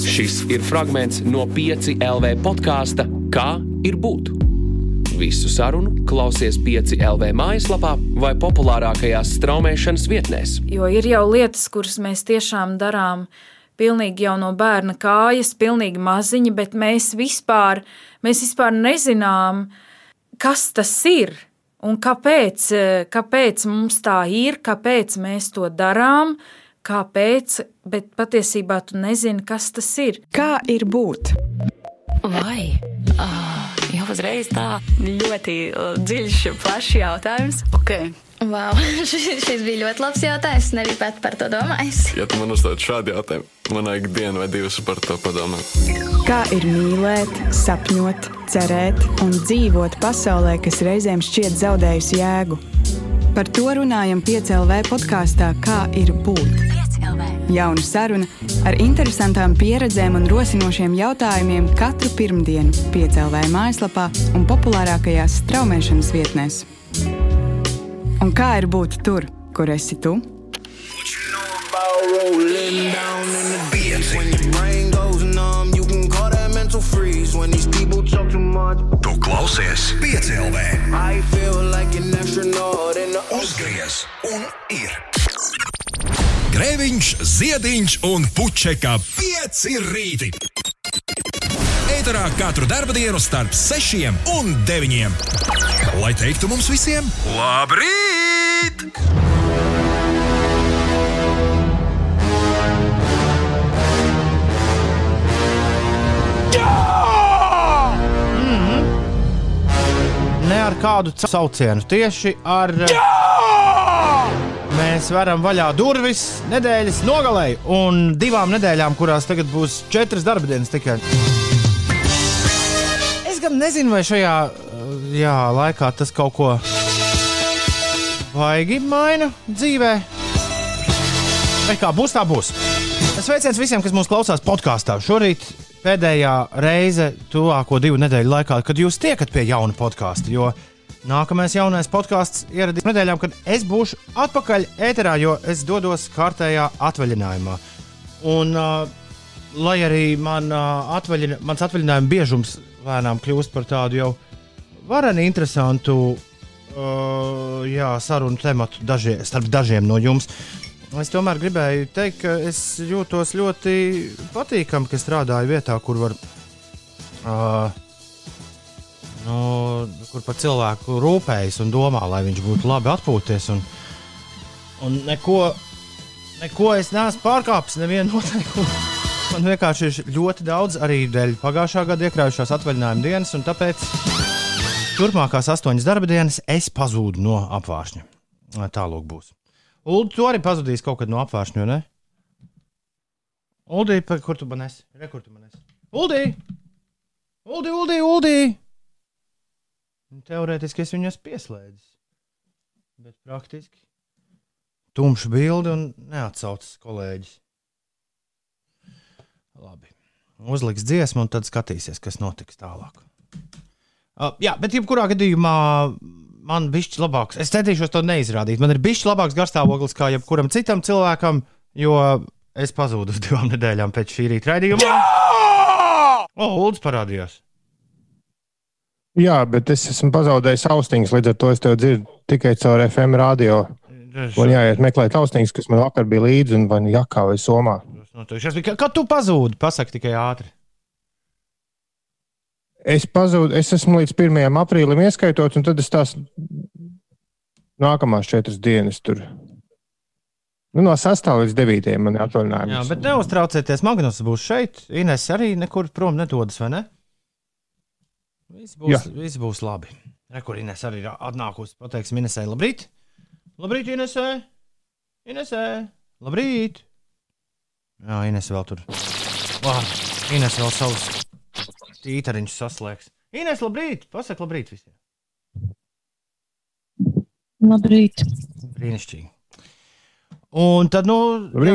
Šis ir fragments no 5 LV podkāsta Kā ir būt? Visu sarunu klausies 5 LV mājaslapā vai populārākajās straumēšanas vietnēs. Jo ir jau lietas, kuras mēs tiešām darām pilnīgi jau no bērna kājas, pilnīgi maziņi, bet mēs vispār, mēs vispār nezinām, kas tas ir. Un kāpēc, kāpēc mums tā ir, kāpēc mēs to darām, kāpēc, bet patiesībā tu nezini, kas tas ir. Kā ir būt? Vai? Oh, jau uzreiz tā ļoti uh, dziļš, plašs jautājums. Okay. Wow, šis bija ļoti labs jautājums. Es nebiju pat par to domājis. Ja tu man uzdod šādu jautājumu, man vajag dienu vai divas par to padomāt. Kā ir mīlēt, sapņot, cerēt un dzīvot pasaulē, kas reizēm šķiet zaudējusi jēgu? Par to runājam piecēlē podkāstā Kā ir būt. Jauna saruna ar interesantām pieredzēm un rosinošiem jautājumiem katru pirmdienu, piecēlē mājaslapā un populārākajās straumēšanas vietnēs. Un kā ir būt tur, kur esi tu? Tu klausies piecēlē. Uzgriez un ir. Grēviņš, ziediņš un puķeka pieci rīti. Eterā katru dienu starp sešiem un deviņiem. Lai teiktu mums visiem, labrīt! Ne ar kādu saucienu, tieši ar. Jā! Mēs varam vaļā durvis nedēļas nogalē un divām nedēļām, kurās tagad būs četras darba dienas tikai. Es gan nezinu, vai šajā jā, laikā tas kaut ko vaigi maina dzīvē. Vai kā būs, tā būs. Sveiciens visiem, kas mūs klausās podkāstā. Šorīt pēdējā reize, tuvāko divu nedēļu laikā, kad jūs tiekat pie jauna podkāsta. Jo nākamais jaunais podkāsts ieradīsies nedēļām, kad es būšu atpakaļ ēterā, jo es dodos kārtējā atvaļinājumā. Un, uh, lai arī man, uh, atvaļina, mans atvaļinājuma biežums lēnām kļūst par tādu jau vareni interesantu uh, jā, sarunu tematu dažie, starp dažiem no jums. Es tomēr gribēju teikt, ka es jūtos ļoti patīkami, ka strādāju vietā, kur var. Uh, nu, kur par cilvēku rūpējas un domā, lai viņš būtu labi atpūties. Un, un neko, neko es neesmu pārkāpis, nevienu noteikumu. Man vienkārši ir ļoti daudz arī dēļ pagājušā gada iekrājušās atvaļinājuma dienas, un tāpēc turpmākās astoņas darba dienas es pazūdu no apgājuma. Tālāk būs. Ulu, tu arī pazudīsi kaut kad no apgājuma, ne? Uldī, kur tu man esi? Re, kur tu man esi? Uldī! Uldī, Uldī, Uldī! Teorētiski es viņu esmu pieslēdzis. Bet praktiski tumšs bildi un neatsaucas kolēģis. Labi. Uzliks dziesmu, un tad skatīsies, kas notiks tālāk. Uh, jā, bet jebkurā gadījumā man bija labāks. Es centīšos to neizrādīt. Man ir bijis labāks garstāvoklis kā jebkuram citam cilvēkam, jo es pazudu uz divām nedēļām pēc šī rīta raidījuma. O, oh, Ulds parādījās. Jā, bet es esmu pazaudējis austiņas, līdz ar to es tev dzirdu tikai caur FM radio. Man jāiet meklēt austiņas, kas man vakar bija līdzi, un vai nu jakā vai somā. Kad tu pazūdi, pasaki tikai ātri. Es pazudu, es esmu līdz 1. aprīlim ieskaitot, un tad es tās nākamās četras dienas tur. Nu, no 6. līdz 9. man ir atvaļinājums. Jā, bet neuztraucieties, Magnus būs šeit. Ines arī nekur prom nedodas, vai ne? Viss būs, viss būs labi. Rekur Ines arī ir atnākusi. Pateiksim Inesai, labrīt! Labrīt, Inesē! Inesē! Labrīt! Jā, Ines vēl tur. Wow, Ines vēl savus tītariņus saslēgs. Ines, labrīt! Pasaka labrīt visiem! Labrīt! Brīnišķīgi! Un tad, nu, jā,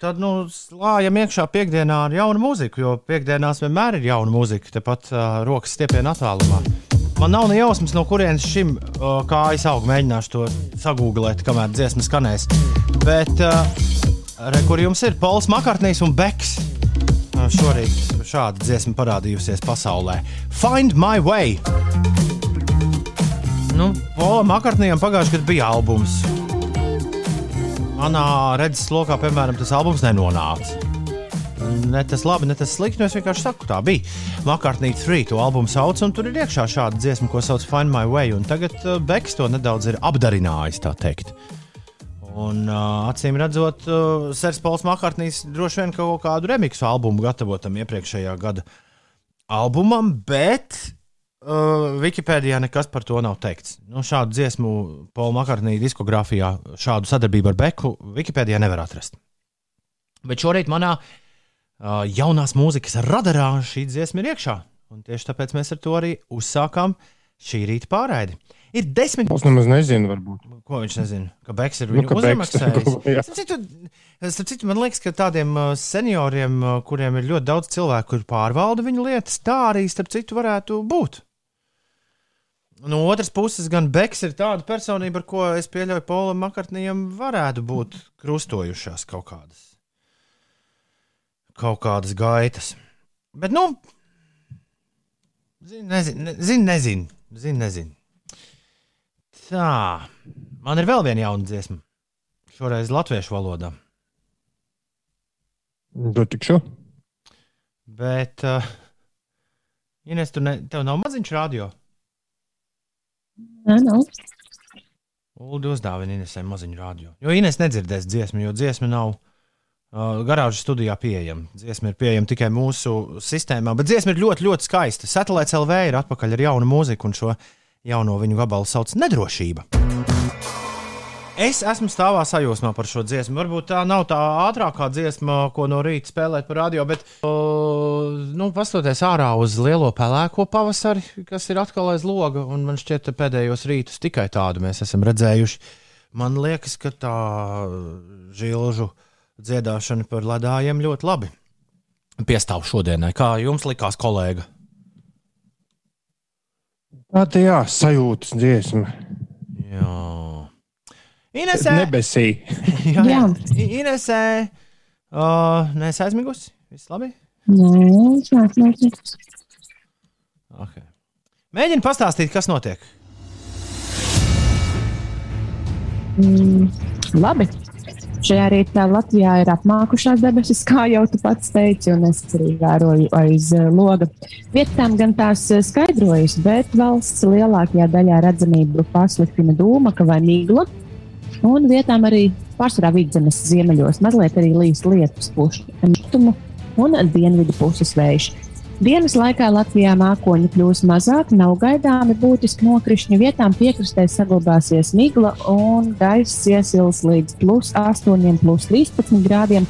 tad nu, slājam iekšā piekdienā ar jaunu mūziku, jo piekdienās vienmēr ir jauna mūzika, tepat uh, rokas stiepienā attālumā. Man nav ne jausmas, no kurienes šim uh, kājas aug. Mēģināšu to sagūglēt, kamēr dziesma skanēs. Bet, uh, re, kur jums ir Pols Makartnīs un Beks? šorīt šāda dziesma parādījusies pasaulē. Find my way! Nu, Polam Makartnijam pagājušajā gadā bija albums. Manā redzes lokā, piemēram, tas albums nenonāca. Ne tas labi, ne tas slikti. nu Es vienkārši saku, tā bija. Makartnī 3 to albumu sauc, un tur ir iekšā šāda dziesma, ko sauc Find My Way. Tagad uh, Beks to nedaudz ir apdarinājis, tā teikt. Un, uh, acīm redzot, uh, Sērs Pauls Makartnīs droši vien kaut kādu remixu albumu gatavotam iepriekšējā gada albumam, bet uh, Wikipēdijā nekas par to nav teikts. Nu, šādu dziesmu Paula Makartnī diskogrāfijā, šādu sadarbību ar Beku Wikipēdijā nevar atrast. Bet šorīt manā uh, jaunās mūzikas radarā šī dziesma ir iekšā. Un tieši tāpēc mēs ar to arī uzsākām šī rīta pārraidi. Ir desmit. Es nemaz nezinu, varbūt. Ko viņš nezina? Ka Beks ir Nu, viņu uzramaksājis. Starp citu, citu, man liekas, ka tādiem uh, senioriem, kuriem ir ļoti daudz cilvēku, kur pārvalda viņu lietas, tā arī starp citu varētu būt. No otras puses, gan Beks ir tāda personība, ar ko es pieļauju, Polam Makartnijam varētu būt krustojušās kaut kādas, kaut kādas gaitas. Bet, nu, zinu, nezinu, ne, zinu, nezinu, zinu, nezinu. Tā, man ir vēl viena jauna dziesma. Šoreiz latviešu valodā. Tu tikšu? Bet, uh, Ines, tu ne, tev nav maziņš radio. Nē, nav. Ulu uzdāvina Inesai maziņu radio. Jo Ines nedzirdēs dziesmu, jo dziesma nav uh, garāžas studijā pieejama. Dziesma ir pieejama tikai mūsu sistēmā, bet dziesma ir ļoti, ļoti skaista. Satelīts LV ir atpakaļ ar jaunu mūziku, un šo jauno viņu gabalu sauc Nedrošība. Es esmu stāvā sajūsmā par šo dziesmu. Varbūt tā nav tā ātrākā dziesma, ko no rīta spēlēt par radio, bet, uh, nu, paskatoties ārā uz lielo pelēko pavasari, kas ir atkal aiz loga, un man šķiet, ka pēdējos rītus tikai tādu mēs esam redzējuši. Man liekas, ka tā žilžu dziedāšana par ledājiem ļoti labi piestāv šodienai. Kā jums likās, kolēģi? Tā jā, sajūtas dziesma. Jā. Inesē, Nebesī. jā, jā. Inesē, uh, nes aizmigusi? Viss labi? Nē, neesmu. Okay. Mēģini pastāstīt, kas notiek. Mm, labi. Šajā rītā Latvijā ir apmākušās debesis, kā jau tu pats teici, un es arī vēroju aiz eh, loga. Vietām gan tās eh, skaidrojas, bet valsts lielākajā daļā redzamību pasliktina dūmaka vai migla. Un vietām arī pārsvarā vidzemes ziemeļos mazliet arī līst lietus pušu rietumu un dienvidu puses vējš. Dienas laikā Latvijā mākoņi kļūs mazāk, nav gaidāmi būtiski nokrišņi. Vietām piekrastē saglabāsies migla un gaiss iesils līdz plus 8, plus 13 grādiem.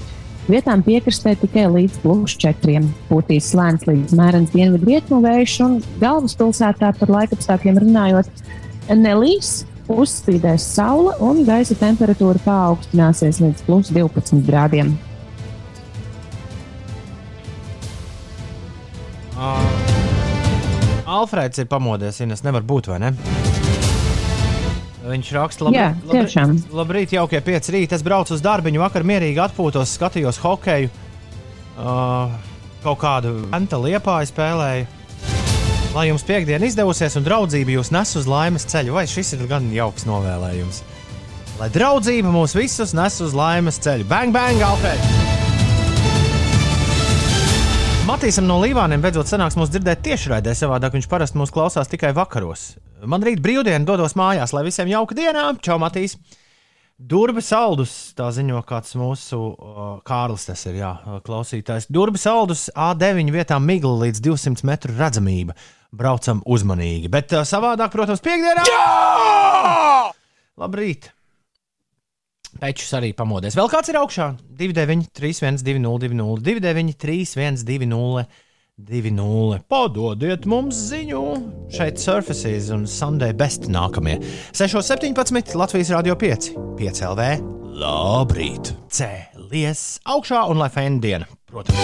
Vietām piekrastē tikai līdz plus 4. Pūtīs slēns līdz mērens dienvidu rietumu vējš un galvaspilsētā par laikapstākļiem runājot, nelīs, uzspīdēs saule un gaisa temperatūra paaugstināsies līdz plus 12 grādiem. Uh, Alfrēds ir pamodies, Ines nevar būt, vai ne? Viņš raksta, Jā, tiešām. labrīt, labrīt jaukie pieci rīti. Es braucu uz darbu, vakar mierīgi atpūtos, skatījos hokeju. Uh, kaut kādu anta liepāju spēlēju. Lai jums piekdiena izdevusies un draudzība jūs nes uz laimes ceļu, vai šis ir gan jauks novēlējums? Lai draudzība mūs visus nes uz laimes ceļu. Bang, bang, Alfrēds! Matīsam no Līvāniem beidzot sanāks mūs dzirdēt tiešraidē, savādāk viņš parasti mūs klausās tikai vakaros. Man rīt brīvdiena dodos mājās, lai visiem jauka dienā. Čau, Matīs! Durbi saldus, tā ziņo kāds mūsu uh, Kārlis, tas ir jā, klausītājs. Durbi saldus A9 vietā migla līdz 200 metru redzamība. Braucam uzmanīgi, bet uh, savādāk, protams, piekdienā! Jā! Labrīt! Pečus arī pamodies. Vēl kāds ir augšā? 29, 3, 1, 2, 0, 2, 0, 2, 9, 3, 1, 2, 0, 2, 0. Padodiet mums ziņu! Šeit Surfaces un Sunday Best nākamie. 6,17 Latvijas Rādio 5, 5 LV. Labrīt! Cēlies augšā un lai fēna diena, protams.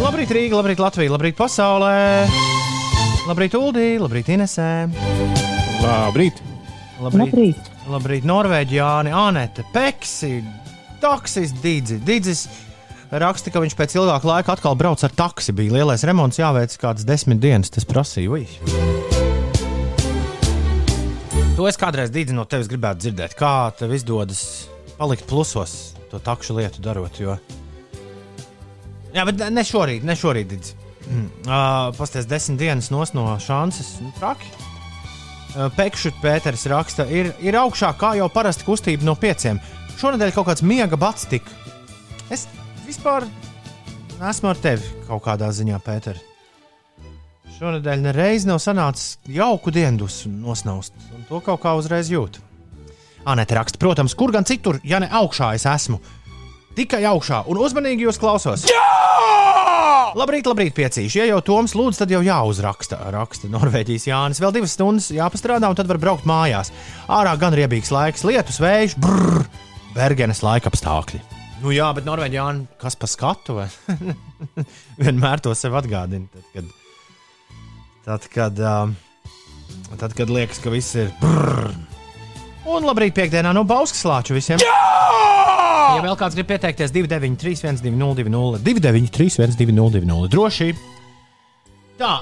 Labrīt, Rīga, labrīt, Latvija, labrīt, pasaulē! Labrīt, Uldī, labrīt, Inesē! Labrīt! Labrīt! Labrīt. Labrīt, Norvēģijāni, Anete, Peksi, Taksis, Digis, Digis, raksta, ka viņš pēc ilgāka laika atkal brauc ar taksi. Bija lielais remonts, jāveic kādas desmit dienas. Tas prasīja. Ui. To es kādreiz dīdzi no tevis gribētu dzirdēt. Kā tev izdodas palikt plusos to takšu lietu darot? Jo... Jā, bet ne šorīt, ne šorīt. Dīdzi. Uh, Pastāstiet, desmit dienas no šansas. Nu, traki. Uh, Pekšķi Pēters raksta, ir, ir augšā kā jau parasti kustība no pieciem. Šonadēļ kaut kāds miega bats tika. Es vispār esmu ar tevi kaut kādā ziņā, Pēter. Šonadēļ nereiz nav sanācis jauku dienas nosnaust, un to kaut kā uzreiz jūtu. Anēta raksta, protams, kur gan citur, ja ne augšā es esmu. Tikai augšā, un uzmanīgi jūs klausos. Jā! Labrīt, labrīt, piecīši. Ja jau Toms lūdz, tad jau jāuzraksta. Raksta Norvēģijas Jānis. Vēl divas stundas jāpastrādā, un tad var braukt mājās. Ārā gan riebīgs laiks, lietus, vējš, brrr, Bergenes laika apstākļi. Nu jā, bet Norvēģijā kas pa skatu? Vienmēr to sev atgādina. Tad, kad, tad, kad, tad, kad liekas, ka viss ir brrr. Un labrīt, piekdienā no Bauskas slāču visiem! Jā! Ja vēl kāds grib pieteikties, 293, 1202, 293, 1202, droši. Tā,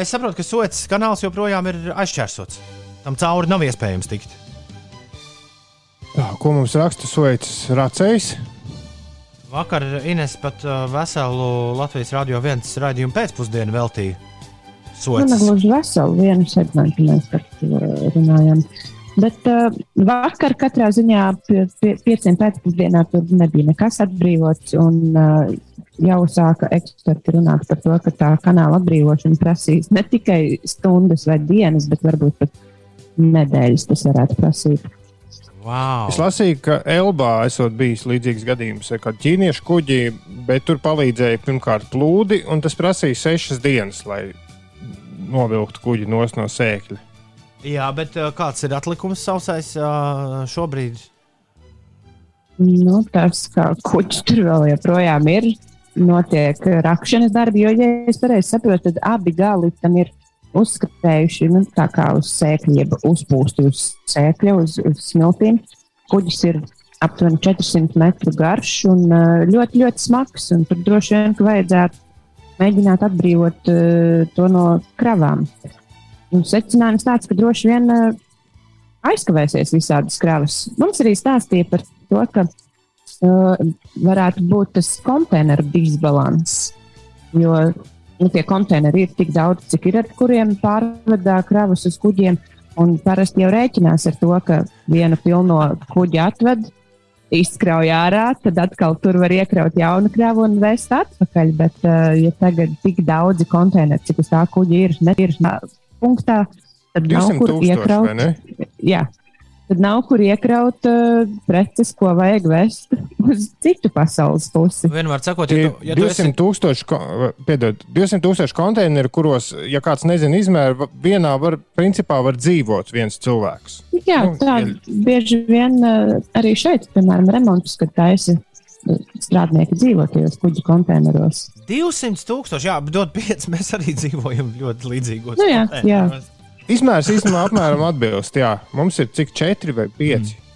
es saprotu, ka Sots kanāls joprojām ir aizķērsots. Tam cauri nav iespējams tikt. Tā, ko mums raksta Sots Racējs? Vakar Ines pat uh, veselu Latvijas radio viens raidījumu pēcpusdienu veltīja. Nu, ne gluži veselu vienu segmentu mēs par to runājam. Bet uh, vakar katrā ziņā pie, pie pieciem pēcpusdienā tur nebija nekas atbrīvots. Un, uh, jau sāka eksperti runāt par to, ka tā kanāla atbrīvošana prasīs ne tikai stundas vai dienas, bet varbūt pat nedēļas tas varētu prasīt. Wow. Es lasīju, ka Elbā esot bijis līdzīgs gadījums, kad ķīniešu kuģi, bet tur palīdzēja pirmkārt plūdi, un tas prasīja sešas dienas, lai novilktu kuģi no sēkļa. Jā, bet uh, kāds ir atlikums sausais uh, šobrīd? Nu, tas, kā kuģis tur vēl joprojām ir, notiek rakšanas darbi. Jo, ja es pareizi saprotu, tad abi gali tam ir uzskatējuši nu, tā kā uz sēkļa, jeb uzpūsti uz sēkļa, uz, uz smiltīm. Kuģis ir aptuveni 400 metru garš un ļoti, ļoti smags. Tur droši vien vajadzētu mēģināt atbrīvot uh, to no kravām. Un secinājums tāds, ka droši vien uh, aizkavēsies visādas kravas. Mums arī stāstīja par to, ka uh, varētu būt tas konteineru disbalans. Jo nu, tie konteineri ir tik daudz, cik ir, ar kuriem pārvadā kravas uz kuģiem. Un parasti jau rēķinās ar to, ka vienu pilno kuģi atved, izkrauj ārā, tad atkal tur var iekraut jaunu kravu un vēst atpakaļ. Bet, uh, ja tagad tik daudzi konteineri, cik uz tā kuģa ir, ne, ir punktā, tad nav kur iekraut. Jā, tad nav kur iekraut uh, preces, ko vajag vest uz citu pasaules pusi. Vienmēr sakot, ja, tu, ja 200 tūkstoši, esi... piedod, 200 tūkstoši konteineru, kuros, ja kāds nezina izmēru, vienā var, principā var dzīvot viens cilvēks. Jā, nu, tā ja... bieži vien uh, arī šeit, piemēram, remontus, kad taisa strādnieki dzīvo tajos kuģu konteineros. 200 tūkstoši, jā, bet dod 5. Mēs arī dzīvojam ļoti līdzīgos. Nu, jā, jā. Izmērs īstenībā apmēram atbilst. Jā, mums ir cik 4 vai 5. Mm.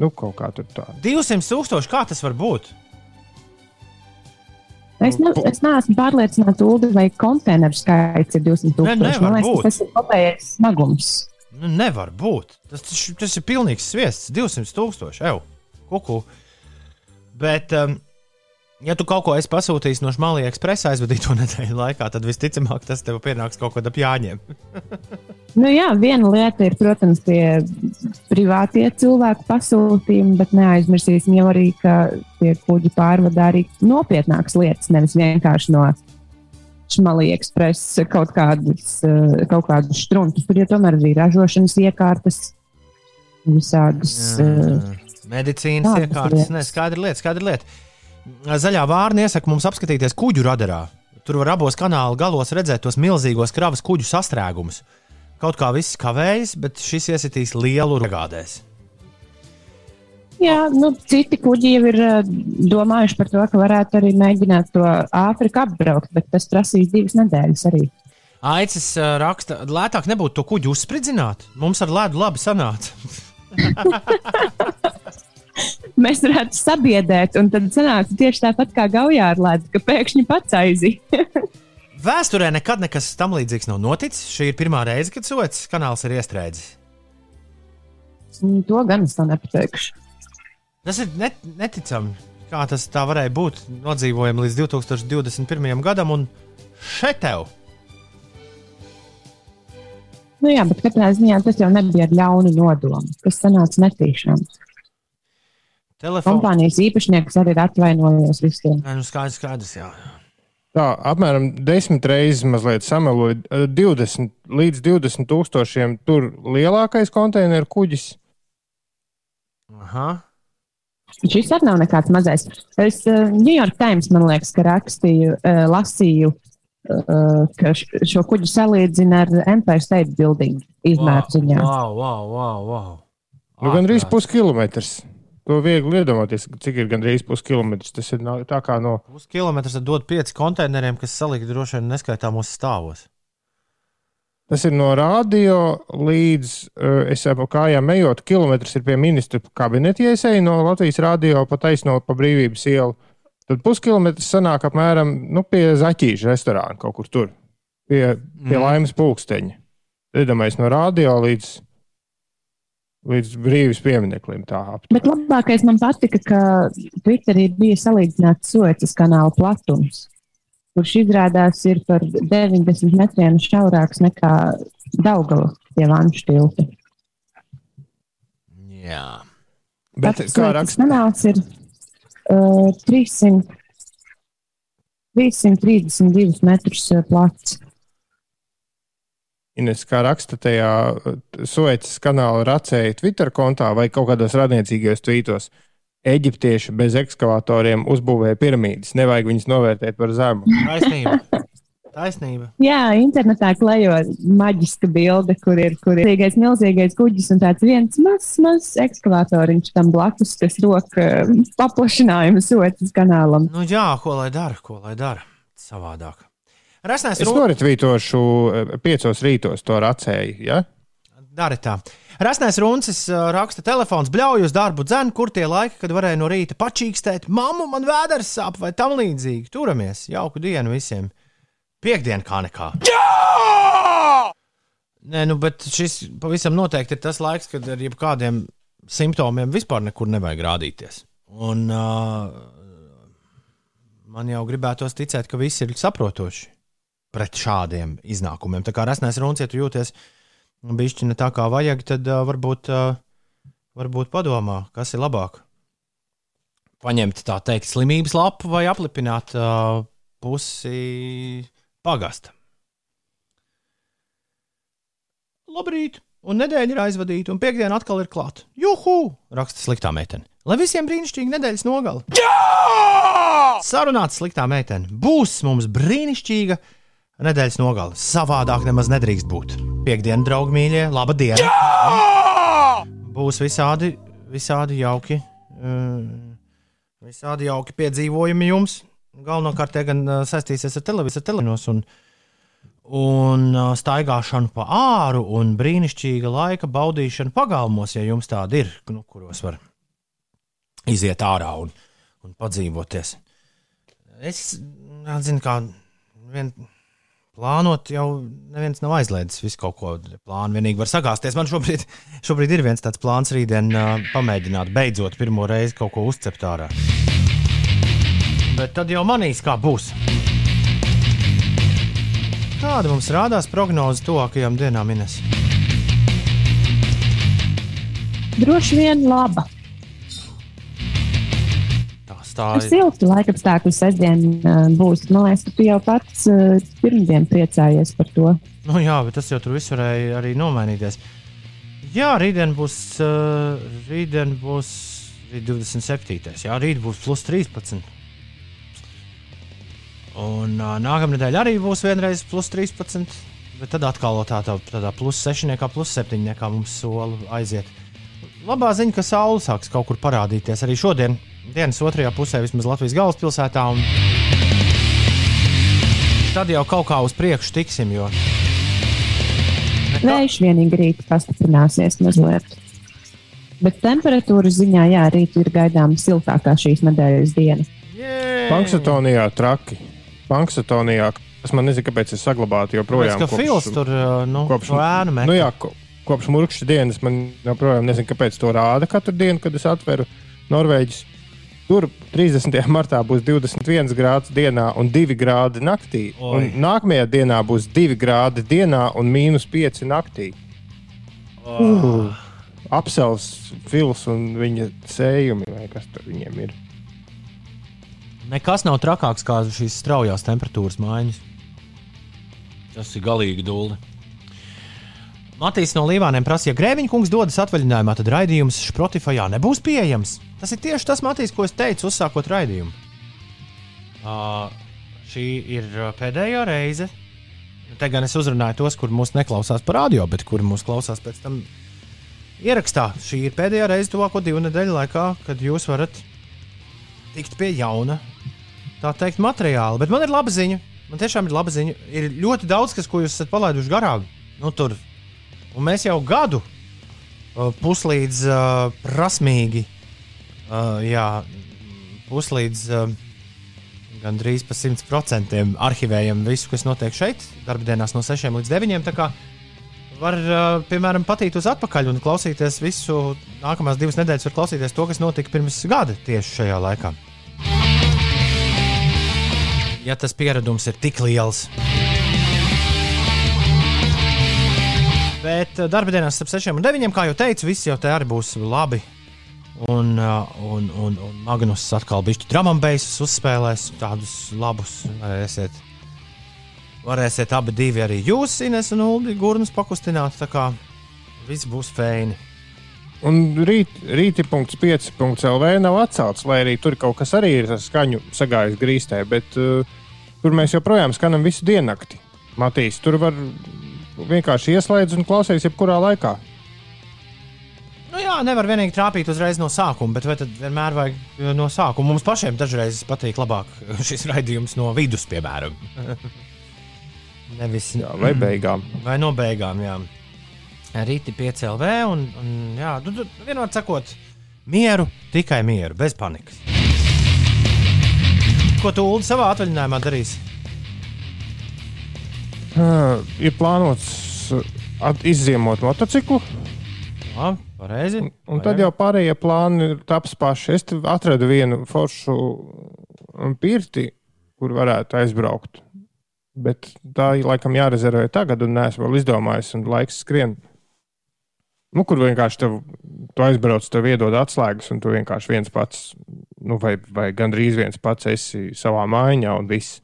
Nu, kaut kā tur tā. 200 tūkstoši, kā tas var būt? Es, ne, es neesmu pārliecināts, Ulu, vai konteineru skaits ir 200 tūkstoši. Man liekas, tas ir kopējais smagums. Nu, nevar būt. Tas, tas, tas ir pilnīgs sviests. 200 tūkstoši. Eju, kuku. Bet, um, ja tu kaut ko esi pasūtījis no Šmalī ekspresa aizvadīto nedēļu laikā, tad visticamāk tas tev pienāks kaut kādā jāņem. nu, jā, viena lieta ir, protams, tie privātie cilvēku pasūtījumi, bet neaizmirsīsim jau arī, ka tie kuģi pārvadā arī nopietnākas lietas, nevis vienkārši no Šmalī ekspresa kaut kādus, eh, kaut kādus strunkus. Tur jau tomēr arī ražošanas iekārtas, visādas. Jā. Uh, Medicīnas iekārtas, ne, skaidra lieta, skaidra lieta. Zaļā vārna iesaka mums apskatīties kuģu radarā. Tur var abos kanāla galos redzēt tos milzīgos kravas kuģu sastrēgumus. Kaut kā viss kavējas, bet šis iesitīs lielu ragādēs. Jā, nu, citi kuģi jau ir domājuši par to, ka varētu arī mēģināt to Āfriku apbraukt, bet tas prasīs divas nedēļas arī. Aicis raksta, lētāk nebūtu to kuģi uzspridzināt. Mums ar ledu labi sanāca. mēs varētu sabiedrēt, un tad sanāca tieši tāpat kā Gaujā ar Latviju, ka pēkšņi pats aizīja. Vēsturē nekad nekas tam līdzīgs nav noticis. Šī ir pirmā reize, kad Suecas kanāls ir iestrēdzis. to gan es tā nepateikšu. Tas ir net, neticami, kā tas tā varēja būt. Nodzīvojam līdz 2021. gadam, un šeit tev. Nu jā, bet katrā ziņā tas jau nebija ar ļaunu nodomu. Tas sanāca netīšām. Telefon... Kompānijas īpašnieks arī ir atvainojies visiem. Nē, nu skaidrs, skaidrs, jā. Tā apmēram desmit reizes mazliet sameloja. 20 līdz 20 tūkstošiem tur lielākais konteineru kuģis. Aha. Šis arī nav nekāds mazais. Es uh, New York Times, man liekas, ka rakstīju, uh, lasīju, uh, ka šo kuģi salīdzina ar Empire State Building izmēru ziņā. Wow, wow, wow, wow. Nu, gan arī puskilometrs. To viegli iedomāties, cik ir gandrīz puskilometrs. Tas ir tā kā no. Puskilometrs dod pieci konteineriem, kas salikti droši vien neskaitāmos stāvos. Tas ir no radio līdz, uh, es saprotu, kājām ejot, kilometrs ir pie ministra kabineta, ja es eju no Latvijas radio pa taisno pa brīvības ielu. Tad puskilometrs sanāk apmēram nu, pie zaķīša restorāna kaut kur tur, pie, pie Mhm. laimes pulksteņa. Iedomājieties, no radio līdz, līdz brīvības piemineklim. Tā aptuveni. Bet labākais man patika, ka Twitterī bija salīdzināts Suecas kanāla platums, kurš izrādās ir par 90 metriem šaurāks nekā Daugava pie Vanšu tilta. Jā. Bet Pats kā raksta? kanāls ir uh, 300, 332 metrus uh, plats. Ines, kā raksta tajā Suecas kanāla racēja Twitter kontā vai kaut kādos radniecīgajos tvītos. Eģiptieši bez ekskavatoriem uzbūvēja piramīdas. Nevajag viņus novērtēt par zemu. Taisnība. Taisnība. Jā, internetā klejo maģiska bilde, kur ir kur ir milzīgais, milzīgais kuģis un tāds viens mazs, mazs ekskavatoriņš tam blakus, kas rok uh, paplašinājumu Suecas kanālam. Nu, jā, ko lai dara, ko lai dara savādāk. Rasnēs Es noritvītošu eh, piecos rītos to racēju. Ja? Dari tā. Rasnēs Runcis uh, raksta, telefons bļauj uz darbu dzēnu, kur tie laiki, kad varēja no rīta pačīkstēt, mammu, man vēders sāp vai tam līdzīgi. Turamies, jauku dienu visiem. Piektdien kā nekā. Jā! Nē, nu, bet šis pavisam noteikti ir tas laiks, kad ar jebkādiem simptomiem vispār nekur nevajag rādīties. Un uh, man jau gribētos ticēt, ka visi ir saprotoši pret šādiem iznākumiem. Tā kā resnēs runas, ja tu jūties bišķi ne tā kā vajag, tad uh, varbūt, uh, varbūt padomā, kas ir labāk. Paņemt tā teikt slimības lapu vai aplipināt uh, pusi pagasta. Labrīt! Un nedēļa ir aizvadīta, un piekdiena atkal ir klāta. Juhu! Raksta sliktā meitene. Lai visiem brīnišķīgi nedēļas nogala. Jā! Sarunāts sliktā meitene. Būs mums brīnišķīga nedēļas nogala. Savādāk nemaz nedrīkst būt. Piekdiena, draugi mīļie, laba diena! Jā! Būs visādi, visādi jauki. mm, Visādi jauki piedzīvojumi jums. Galvenokārt tie gan uh, saistīsies ar televīzijas televizoros un, un uh, staigāšanu pa āru un brīnišķīga laika baudīšanu pagalmos, ja jums tādi ir, nu, kuros var iziet ārā un, un padzīvoties. Es zinu, kā vien plānot, jau neviens nav aizliedzis visu kaut ko plānu. Vienīgi var sagāzties. Man šobrīd, šobrīd ir viens tāds plāns rītdien uh, pamēģināt beidzot pirmo reizi kaut ko uzcept ārā. Bet tad jau manīs, kā būs. Kāda mums rādās prognoze tuvākajām dienām, Ines? Droši vien laba. Tā Ar stāja. siltu laikapstākļu sestdien uh, būs. Man liekas, ka tu jau pats uh, pirmdien priecājies par to. Nu, jā, bet tas jau tur viss varēja arī nomainīties. Jā, rītdien būs, uh, rītdien būs rīt 27. Jā, rīt būs plus 13. Un nākamā nedēļa arī būs vienreiz plus 13. Bet tad atkal tā, tā, tādā plus 6, nekā plus 7, nekā mums sola aiziet. Labā ziņa, ka saule sāks kaut kur parādīties arī šodien, dienas otrajā pusē, vismaz Latvijas galvaspilsētā. Un tad jau kaut kā uz priekšu tiksim, jo Vējš vienīgi rīt pastiprināsies mazliet. Bet temperatūras ziņā, jā, rīt ir gaidām siltākā šīs nedēļas diena. Panksatonijā traki. Panksatonijā, kas man nezinu, kāpēc ir saglabāti joprojām. Tāpēc, ka Fils tur nu, kopš, to ēnu meklē. nu, jā, ko- kopš murkšķa dienas man joprojām nezinu, kāpēc to rāda katru dienu, kad es atveru Norvēģis. Tur 30. martā būs 21 grāds dienā un 2 grādi naktī. Oi. Un nākamajā dienā būs 2 grādi dienā un mīnus 5 naktī. Uh, apsels, fils un viņa sējumi, vai kas tur viņiem ir. Nekas nav trakāks kā šīs straujās temperatūras maiņas. Tas ir galīgi dūli. Matīs no Līvāniem prasīja, ja Grēviņa kungs dodas atvaļinājumā, tad raidījums Spotify nebūs pieejams. Tas ir tieši tas, Matīs, ko es teicu, uzsākot raidījumu. Uh, šī ir pēdējā reize. Te gan es uzrunāju tos, kur mūs neklausās par radio, bet kur mūs klausās pēc tam ierakstā. Šī ir pēdējā reize tuvāko divu nedēļu laikā, kad jūs varat tikt pie jauna, tā teikt, materiāla. Bet man ir laba ziņa. Man tiešām ir laba ziņa. Ir ļoti daudz, kas, ko jūs esat palaiduši garām. Nu, tur. Un mēs jau gadu uh, puslīdz uh, prasmīgi, uh, jā, puslīdz uh, gandrīz pa 100% arhivējam visu, kas notiek šeit, darbdienās no 6 līdz 9. Tā kā var, uh, piemēram, patīt uz atpakaļ un klausīties visu nākamās divas nedēļas, var klausīties to, kas notika pirms gada tieši šajā laikā. Ja tas pieredums ir tik liels. Bet uh, darba dienās ap 6 un 9, kā jau teicu, viss jau te arī būs labi. Un, uh, un, un, un Magnus atkal bija dramambeisus uzspēlēs, tādus labus. Varēsiet, varēsiet abi divi arī jūs, Ines un Uldi, gurnus pakustināt. Tā kā viss būs feini. Un rīt, rīti.5.lv nav atcelts, lai arī tur kaut kas arī ir skaņu sagājis grīstē, bet uh, tur mēs joprojām skanam visu diennakti. Matīs, tur var vienkārši ieslēgt un klausīties jebkurā laikā. Nu jā, nevar vienīgi trāpīt uzreiz no sākuma, bet vai tad vienmēr vajag uh, no sākuma? Mums pašiem dažreiz patīk labāk šis raidījums no vidus, piemēram. Nevis jā, vai beigām. Vai no beigām, jā. Rīti piecēlv un, un jā, tu, tu, vienmēr sakot, mieru, tikai mieru, bez panikas. Ko tu Ulu savā atvaļinājumā darīsi? Uh, ir plānots izziemot motociklu. Jā, pareizi. Un, un tad jau pārējie plāni ir taps paši. Es atradu vienu foršu um, pirti, kur varētu aizbraukt. Bet tā laikam jārezervē tagad, un neesmu vēl izdomājis, un laiks skrien. Nu, kur vienkārši tev, tu aizbrauc, tev iedod atslēgas, un tu vienkārši viens pats, nu, vai, vai gandrīz viens pats esi savā mājā, un viss.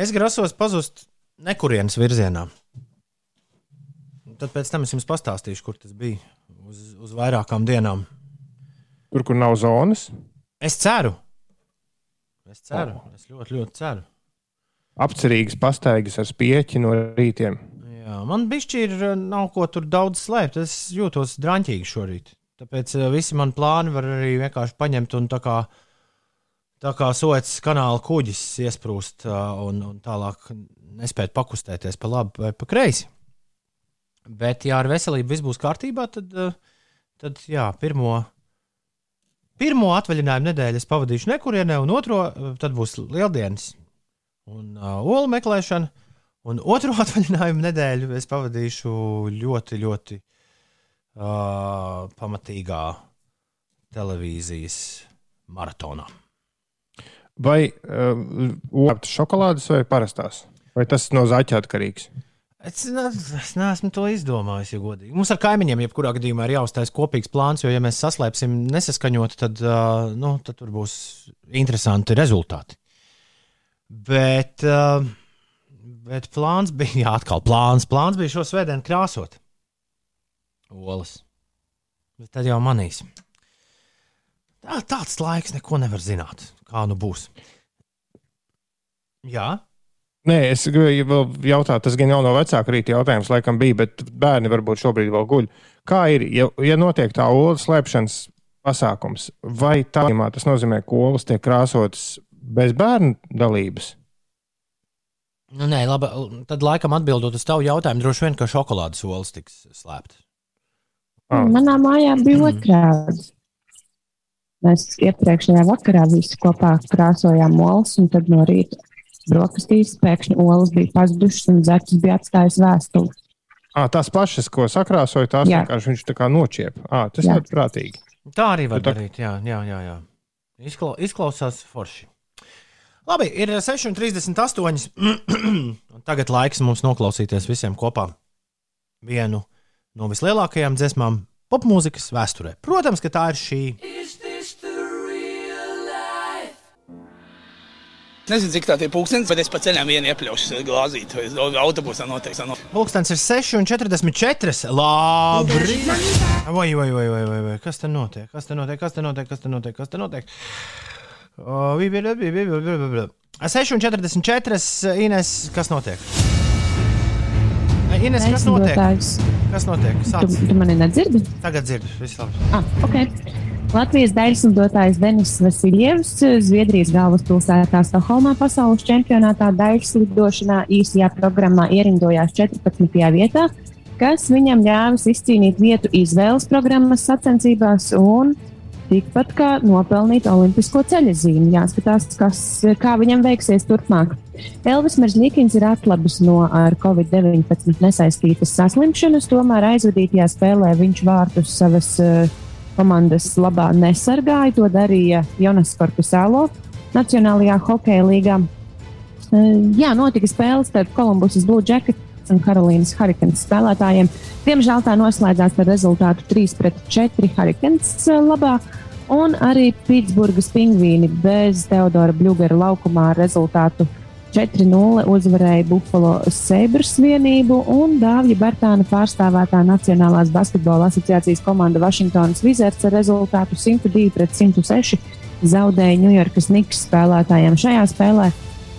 Es grasos pazust nekurienes virzienā. Tad pēc tam es jums pastāstīšu, kur tas bija uz, uz vairākām dienām. Tur, kur nav zonas. Es ceru. Es ceru. Oh. Es ļoti, ļoti ceru. Apcerīgas pastaigas ar spieķi no rītiem. Jā, man bišķi ir nav ko tur daudz slēpt. Es jūtos drāmķīgi šorīt. Tāpēc uh, visi mani plāni var arī vienkārši paņemt un tā kā, tā kā soets kanāla kuģis iesprūst uh, un, un tālāk nespēt pakustēties pa labi vai pa kreisi. Bet, ja ar veselību viss būs kārtībā, tad, uh, tad jā, pirmo, pirmo atvaļinājumu nedēļu es pavadīšu nekurienē, un otro uh, tad būs lieldienas un uh, olu meklēšana. Un otru atvaļinājumu nedēļu es pavadīšu ļoti, ļoti uh, pamatīgā televīzijas maratonā. Vai uh, šokolādes vai parastās? Vai tas no zaķa atkarīgs? Es, es neesmu to izdomājis, ja godīgi. Mums ar kaimiņiem, jebkurā gadījumā, ir jāuztais kopīgs plāns, jo, ja mēs saslēpsim nesaskaņot, tad, uh, nu, tad tur būs interesanti rezultāti. Bet, uh, bet plāns bija, jā, atkal plāns. Plāns bija šo svētdienu krāsot olas. Bet tad jau manīs. Tā, tāds laiks neko nevar zināt. Kā nu būs? Jā. Nē, es gribēju jautāt, tas gan jau no vecāka rīta jautājums, laikam bija, bet bērni varbūt šobrīd vēl guļ. Kā ir, ja, ja notiek tā olu slēpšanas pasākums, vai tā tas nozīmē, ka olas tiek krāsotas bez bērnu dalības? Nu, nē, labi. Tad, laikam, atbildot uz tavu jautājumu, droši vien, ka šokolādes olas tiks slēptas. Ah. Manā mājā bija otrādi. Mēs iepriekšējā vakarā visi kopā krāsojām olas, un tad no rīta brokastīs pēkšņi olas bija pazudušas, un dzērts bija atstājis vēstuli. À, tās pašas, ko sakrāsoja, tās vienkārši viņš tā kā nočiep. À, tas Jā. ļoti prātīgi. Tā arī var tā- darīt. Jā, jā, jā. jā. Izkla, izklausās forši. Labi, ir 6,38. Un Tagad laiks mums noklausīties visiem kopā vienu no vislielākajām dziesmām popmūzikas vēsturē. Protams, ka tā ir šī. Nezinu, cik tā ir pūkstens, bet es pa ceļam vienu iepļaušu glāzīti. Autobusā noteikti. No... Pūkstens ir 6,44. Labi. Vai, vai, vai, vai, vai, vai, kas te notiek? Kas te notiek? Kas te notiek? Kas te notiek? Kas te notiek? O, bija, bija, bija, bija, bija, bija. 6,44. Ines, kas notiek? Ines, kas notiek? Kas notiek? Sāc. Tu, tu mani nedzirdi? Tagad dzirdu, viss labi. Ah, okay. Latvijas daļslidotājs Denis Vasiljevs Zviedrijas galvaspilsētā Stokholmā pasaules čempionātā daļslidošanā īsajā programmā ierindojās 14. vietā, kas viņam ļāvis izcīnīt vietu izvēles programmas sacensībās un tikpat kā nopelnīt olimpisko ceļazīmi. Jāskatās, kas, kā viņam veiksies turpmāk. Elvis Meržģīkins ir atlabis no ar Covid-19 nesaistītas saslimšanas, tomēr aizvadītajā spēlē viņš vārtus savas uh, komandas labā nesargāja. To darīja Jonas Korpusālo Nacionālajā hokeja līgā. Uh, jā, notika spēle starp Kolumbusas Blue Jackets un Karolīnas Hurricanes spēlētājiem. Diemžēl tā noslēdzās ar rezultātu 3-4 Hurricanes uh, labā. Un arī Pitsburgas pingvīni bez Teodora Bļūgera laukumā ar rezultātu 4-0 uzvarēja Buffalo Sabres vienību un Dāvija Bertāna pārstāvētā Nacionālās basketbola asociācijas komanda Washingtonas Wizards ar rezultātu 102 pret 106 zaudēja Ņujorkas Niks spēlētājiem. Šajā spēlē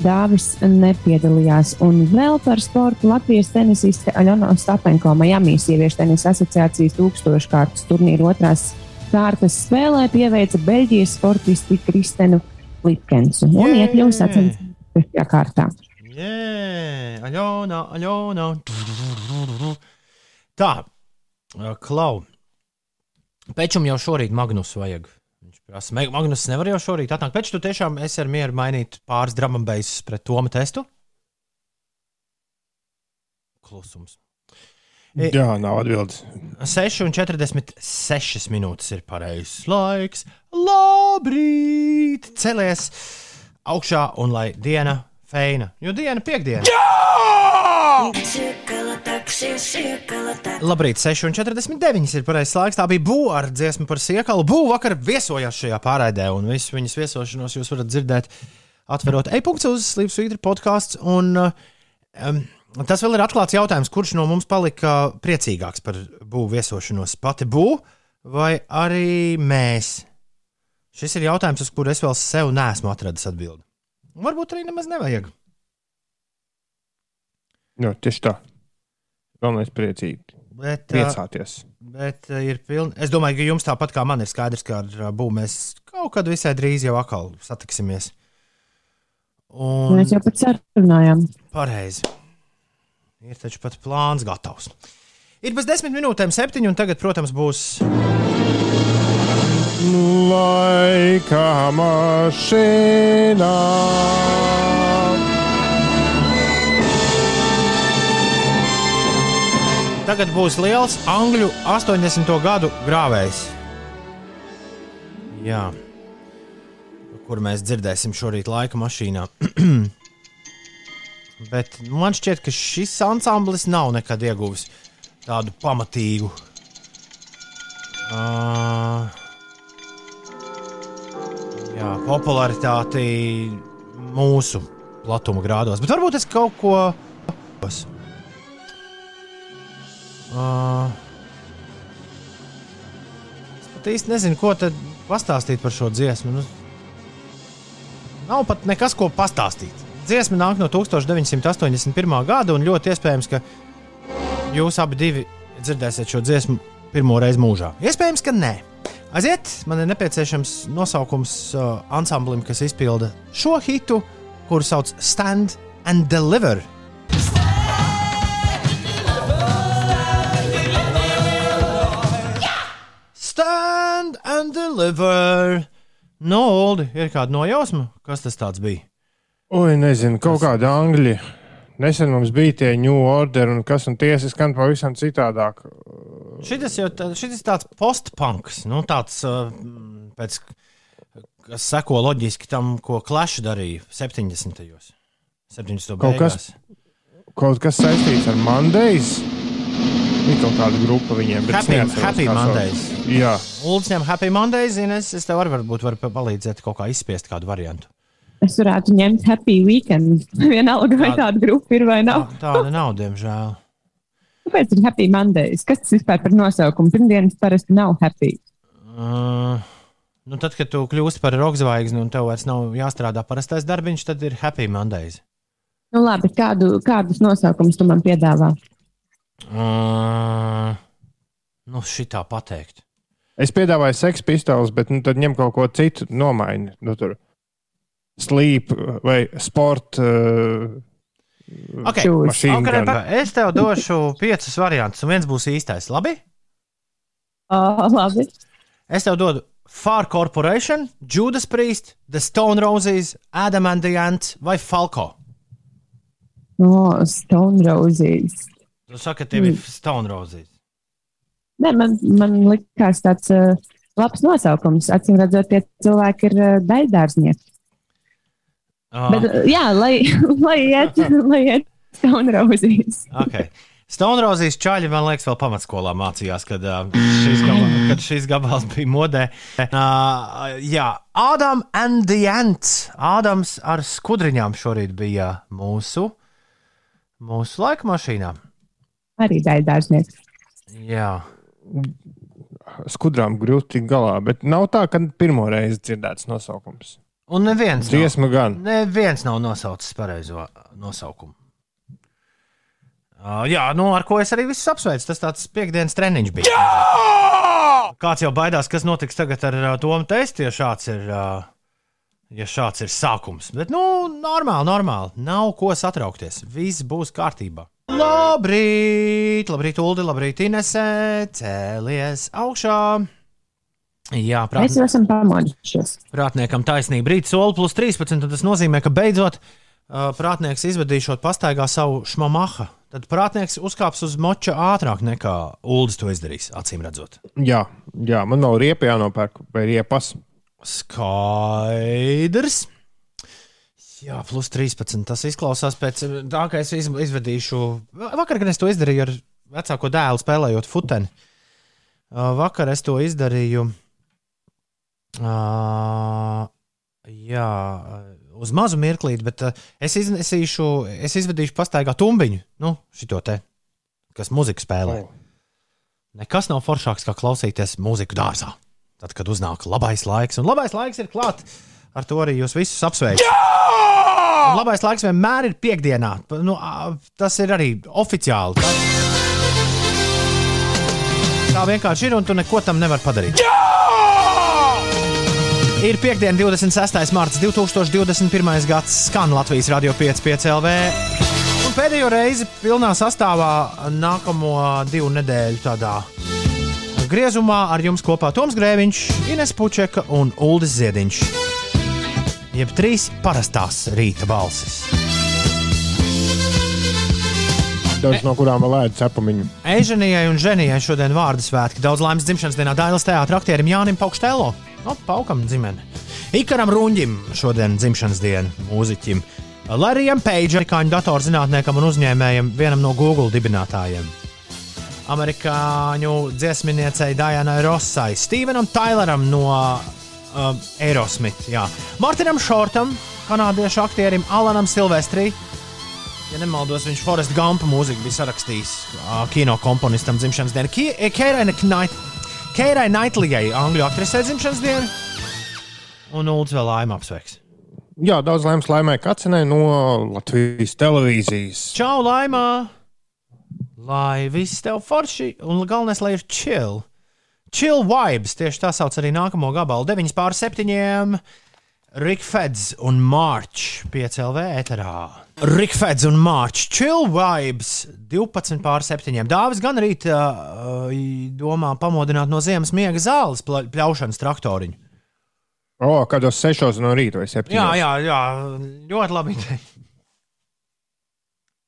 Dāvis nepiedalījās. Un vēl par sportu Latvijas tenisiste Aļona Stapenko Miami sieviešu tenisa asociācijas tūkstoškārtas turnīra otrās kārtas spēlē pieveica Beļģijas sportisti Kristenu Lipkensu un iekļuva sacensību trešajā kārtā. Jē, Aļona, Aļona. Tā, Klau. Pečam jau šorīt Magnus vajag. Viņš prasa, "Meg- Magnus nevar jau šorīt atnākt. Pēc tu tiešām esi ar mieru mainīt pāris dramabeisus pret Toma testu? Klusums. I- Jā, nav atbildes. 6,46 minūtes ir pareizs laiks. Labrīt! Celies augšā un lai diena feina. Jo diena piekdiena. Labrīt, 6,49 ir pareizs laiks. Tā bija būva ar dziesmu par siekalu. Būva vakar viesojās šajā pārraidē, un visu viņas viesošanos jūs varat dzirdēt, atverot e-punkts uz Slimsvītra podkāsts. Un um, tas vēl ir atklāts jautājums, kurš no mums palika priecīgāks par būvu viesošanos? Pati būva vai arī mēs? Šis ir jautājums, uz kuru es vēl sev neesmu atradis atbildi. Varbūt arī nemaz nevajag. Jā, tieši tā. Galvenais priecīgi. Bet, ā, Priecāties. Bet uh, ir pilni. Es domāju, ka jums tāpat kā man ir skaidrs, ka ar uh, būvu mēs kaut kad visai drīz jau atkal satiksimies. Un Mēs jau pat sarunājām. pareizi. Ir taču pat plāns gatavs. Ir bez desmit minūtēm septiņi, un tagad, protams, būs. Laika mašīnā. Tagad būs liels angļu 80. gadu grāvējs. Jā. Kur mēs dzirdēsim šorīt laika mašīnā. Bet man šķiet, ka šis ansamblis nav nekad ieguvis tādu pamatīgu. Uh, jā, popularitāti mūsu platuma grādos. Bet varbūt es kaut ko. Uh, es pat īsti nezinu, ko tad pastāstīt par šo dziesmu. Nu, nav pat nekas, ko pastāstīt. Dziesma nāk no 1981. gada, un ļoti iespējams, ka jūs abi dzirdēsiet šo dziesmu pirmo reizi mūžā. Iespējams, ka nē. Aiziet, man ir nepieciešams nosaukums uh, ansamblim, kas izpilda šo hitu, kuru sauc Stand and Deliver. and deliver. No, Uldi, ir kāda nojausma, kas tas tāds bija? Oi, nezinu, kaut kāda angļu. Nesen mums bija tie New Order un kas un tiesa skan pavisam citādāk. Šis jau šis tāds postpunks, nu, tāds, uh, pēc, kas seko loģiski tam, ko Clash darīja 70. gados. 70. Kaut kas, beigās. kaut kas saistīts ar Mondays. Ir kaut kāda grupa viņiem, bet Happy, neatceros, happy. Mondays. Jā, viņam Happy Mondays, zini, es, tev arī varbūt varu palīdzēt kaut kā izspiest kādu variantu. Es varētu ņemt Happy Weekend. Vienalga, vai Tā- tāda grupa ir vai nav. Tāda nav, diemžēl. Kāpēc ir Happy Mondays? Kas tas vispār par nosaukumu? Pirmdienas parasti nav happy. Uh, nu, tad, kad tu kļūsi par roka zvaigzni un tev vairs nav jāstrādā parastais darbiņš, tad ir Happy Mondays. Nu, labi, kādu, kādus nosaukumus tu man piedāvā? Uh, nu, šitā pateikt. es piedāvāju seksu pistoles, bet nu, tad ņem kaut ko citu, nomaini. Nu, tur sleep vai sport. Uh, Okay. Machine Okay, es tev došu piecus variantus, un viens būs īstais. Labi? Oh, labi. Es tev dodu Far Corporation, Judas Priest, The Stone Roses, Adam and the Ant vai Falco. No, Stone Roses. Tu saki, ka tev ir Stone Roses. Nē, man, man likās tāds uh, labs nosaukums. Acīm redzot, tie cilvēki ir uh, daļdārznieki. Uh, Bet, jā, lai, lai iet, lai iet Stone Roses. Okay. Stone Roses čaļi, man liekas, vēl pamatskolā mācījās, kad, šis, gabals, kad šis gabals bija modē. Uh, jā, Adam and the Ants. Ādams ar skudriņām šorīt bija mūsu, mūsu laika mašīnā. Arī daļdārznieks. Jā. skudrām grūti galā, bet nav tā, ka pirmo reizi dzirdēts nosaukums. Un neviens Dziesma gan. Neviens nav nosaucis pareizo nosaukumu. Uh, jā, nu, ar ko es arī visus apsveicu. Tas tāds piekdienas treniņš bija. Jā! Kāds jau baidās, kas notiks tagad ar uh, Tomu testu, ja šāds ir. Uh, Ja šāds ir sākums, bet, nu, normāli, normāli. Nav ko satraukties. Viss būs kārtībā. Labrīt, labrīt, Ulu, labrīt, Inese. Cēlies augšā. Jā, prāt, Mēs jau esam pamodušies. Prātniekam taisnība. Rīt soli plus 13. un Tas nozīmē, ka beidzot uh, prātnieks izvadīšot pastaigā savu šmamaha. Tad prātnieks uzkāps uz moča ātrāk nekā Uldis to izdarīs, acīm redzot. Jā, jā man nav riepa jānopērk, vai riepas. Skaidrs. Jā, plus 13. Tas izklausās pēc tā, ka es iz- izvadīšu. Vakar, kad es to izdarīju ar vecāko dēlu, spēlējot futeni, Uh, vakar es to izdarīju. Uh, jā, uz mazu mirklīti, bet uh, es, iznesīšu, es izvedīšu pastaigā tumbiņu, nu, šito te, kas muziku spēlē. Nekas nav foršāks, kā klausīties mūziku dārzā. Tad, kad uznāk labais laiks, un labais laiks ir klāt, ar to arī jūs visus apsveicu. Un labais laiks vienmēr ir piekdienā. Nu, tas ir arī oficiāli. Tā, tā vienkārši ir, un tu neko tam nevari padarīt. Ir piekdiena, 26. marts 2021. gads, skan Latvijas radio 5,5 LV. Un pēdējo reizi pilnā sastāvā nākamo divu nedēļu tādā griezumā ar jums kopā Toms Grēviņš, Ines Pučeka un Uldis Ziediņš. Jeb trīs parastās rīta balsis. Dažs no kurām vēl ēd cepumiņu. Eiženijai un Ženijai šodien vārdu svētki. Daudz laimes dzimšanas dienā Dailas teātris aktierim Jānim Paukštēlo. No, paukam dzimene. Ikaram Runģim šodien dzimšanas diena mūziķim. Larijam Peidžam, amerikāņu datorzinātniekam un uzņēmējam, vienam no Google dibinātājiem. Amerikāņu dziesminiecei Dianai Rossai, Stevenam Taileram no uh, Aerosmith, jā. Martinam Šortam, kanādiešu aktierim Alanam Silvestrim. Ja nemaldos, viņš Forest Gumpa mūziku bija sarakstījis uh, kino komponistam dzimšanas dienā. Keirai Naitlijai, angļu aktrisē dzimšanas diena. Un Ulds vēl laimē apsveiks. Jā, daudz laimes laimē Kacinai no Latvijas televīzijas. Čau, laimā! Lai viss tev forši un galvenais, lai ir chill. Chill vibes, tieši tā sauc arī nākamo gabalu. 9 pār 7. Rikfeds un March 5LV eterā. Rikfeds un March Chill Vibes 12 pār 7. Dāvis gan rīt uh, domā pamodināt no ziemas miega zāles pļaušanas traktoriņu. O, kādos sešos no rīta vai septiņos? Jā, jā, jā, ļoti labi.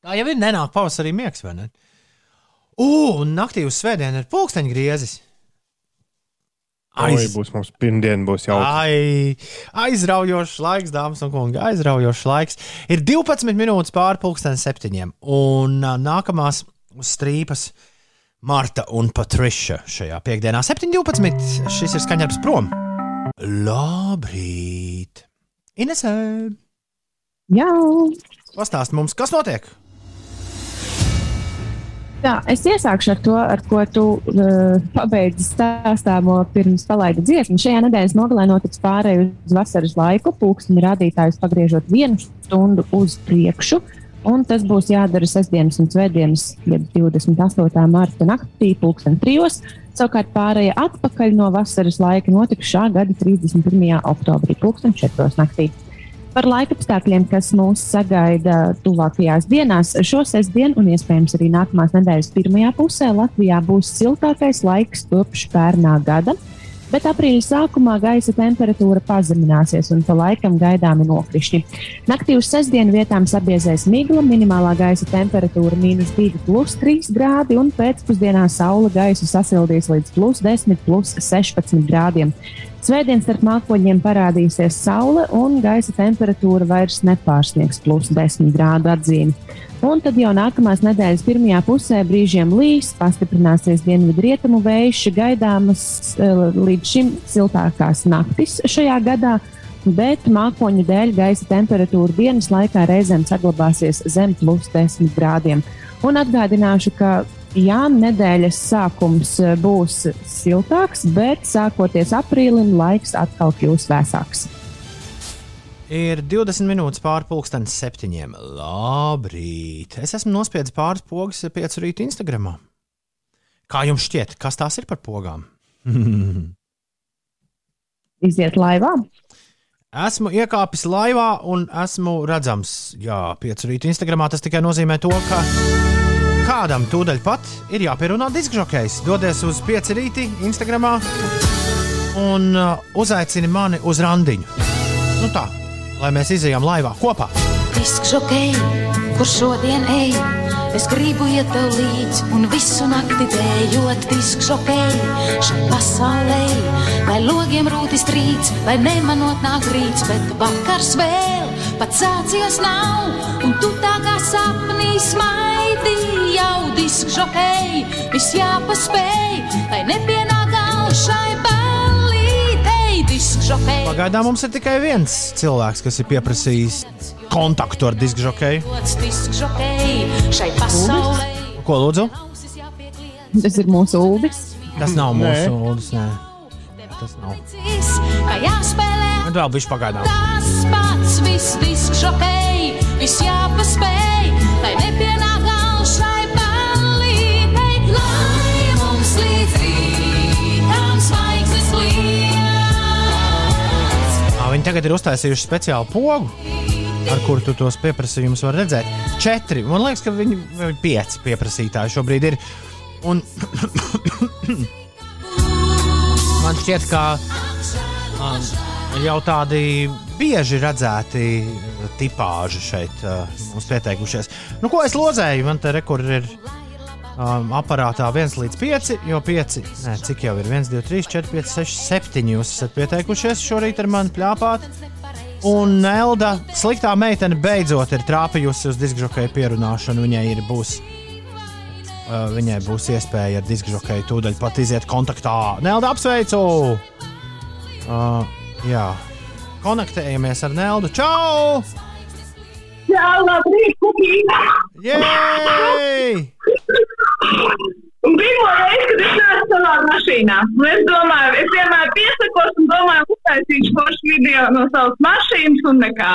Tā jau ir nenāk pavasarī miegs, vai ne? Ugh, un naktī uz svētdienu ir pulksteņgriezis. Aiz... Būs mums pirmdiena, būs jau. Ai, aizraujošs laiks, dāmas un kungi, aizraujošs laiks. Ir 12 minūtes pāri pusdienas septiņiem, un nākamās uz strīpas Marta un Patriša šajā piekdienā, 7.12. Šis ir skaņdarbs prom. Labrīt! Inesē! Jā! Pastāst mums, kas notiek? Jā, es iesākšu ar to, ar ko tu uh, pabeidzi stāstāmo pirms palaida dziesmu. Šajā nedēļas nogalē notiks pārēj uz vasaras laiku, pulksteņa rādītājus pagriežot vienu stundu uz priekšu. Un tas būs jādara sestdienas un svētdienas, jeb 28. marta naktī, pulksten trijos. Savukārt pārējie atpakaļ no vasaras laika notiks šā gada 31. oktobrī, pulksten četros naktī. Par laika apstākļiem, kas mūs sagaida tuvākajās dienās, šo sestdienu un iespējams arī nākamās nedēļas pirmajā pusē Latvijā būs siltākais laiks kopš pērnā gada. Bet aprīļa sākumā gaisa temperatūra pazemināsies un pa laikam gaidāmi nokrišņi. Naktī uz sestdienu vietām sabiezēs migla, minimālā gaisa temperatūra - mīnus 2,3 grādi, un pēcpusdienā saule gaisu sasildīs līdz plus 10, plus 16 grādiem. Svētdien starp mākoņiem parādīsies saule, un gaisa temperatūra vairs nepārsniegs plus 10 grādu atzīmi. Un tad jau nākamās nedēļas pirmajā pusē brīžiem līs, pastiprināsies dienvidrietumu vējš, gaidāmas eh, līdz šim siltākās naktis šajā gadā. Bet mākoņu dēļ gaisa temperatūra dienas laikā reizēm saglabāsies zem plus 10 grādiem. Un atgādināšu, ka jā, nedēļas sākums eh, būs siltāks, bet sākoties aprīlim, laiks atkal kļūs vēsāks. Ir 20 minūtes pāri pusdienas septiņiem. Labrīt! Es esmu nospiedis pāris pogas piecu rītu Instagram. Kā jums šķiet, kas tās ir par pogām? Iziet laivā. Esmu iekāpis laivā un esmu redzams, jā, piecu rītu Instagramā. Tas tikai nozīmē to, ka kādam tūdaļ pat ir jāpierunā diskžokejs. Dodies uz pieci rīti Instagramā un uh, uzaicini mani uz randiņu. Nu tā, lai mēs izejām laivā kopā. Diskžokei, kur šodien ej, es gribu iet tev līdzi un visu nakti dējot diskžokei. Šai pasaulē, lai logiem rūtis trīc, lai nemanot nāk rīts, bet vakars vēl pat sācies nav, un tu tā kā sapnī smaidi jau diskžokei, viss jāpaspēj, lai nepienāk gals šai ballītei diskžokei. Pagaidām mums ir tikai viens cilvēks, kas ir pieprasījis kontaktu ar šai pasaulē. Ko lūdzu? Tas ir mūsu ūdens. Tas nav mūsu ūdens. Nē. Tas nav. Kā jāspēlē Bet vēl bišķi pagaidām. tas pats, viss diskžokei, viss jāpaspēj, lai nepienāk gals šai ballītei, lai mums līdz rītam zvaigznes liels. Viņi tagad ir uztaisījuši speciālu pogu, ar kuru tu tos pieprasījumus var redzēt. Četri. Man liekas, ka viņi pieci pieprasītāji šobrīd. Ir. Un man šķiet, ka um, jau tādi bieži redzēti uh, tipāži šeit uh, mums pieteikušies. Nu, ko es lozēju? Man te rekur ir um, aparātā 1 līdz 5, jo 5, nē, cik jau ir 1, 2, 3, 4, 5, 6, 7 jūs esat pieteikušies šorīt ar mani pļāpāt. Un Elda, sliktā meitene, beidzot ir trāpījusi uz diskžokeja pierunāšanu. Viņai ir būs. Uh, viņai būs iespēja ar diskžokeju tūdaļ pat iziet kontaktā. Nelda, apsveicu! Uh, jā, konektējamies ar Neldu. Čau! Jā, labrīt, kukīna! Jej! Un pirmo reizi, kad es nācu savā mašīnā, un es domāju, es vienmēr piesakos un domāju, uztaisīšu foršu video no savas mašīnas un nekā.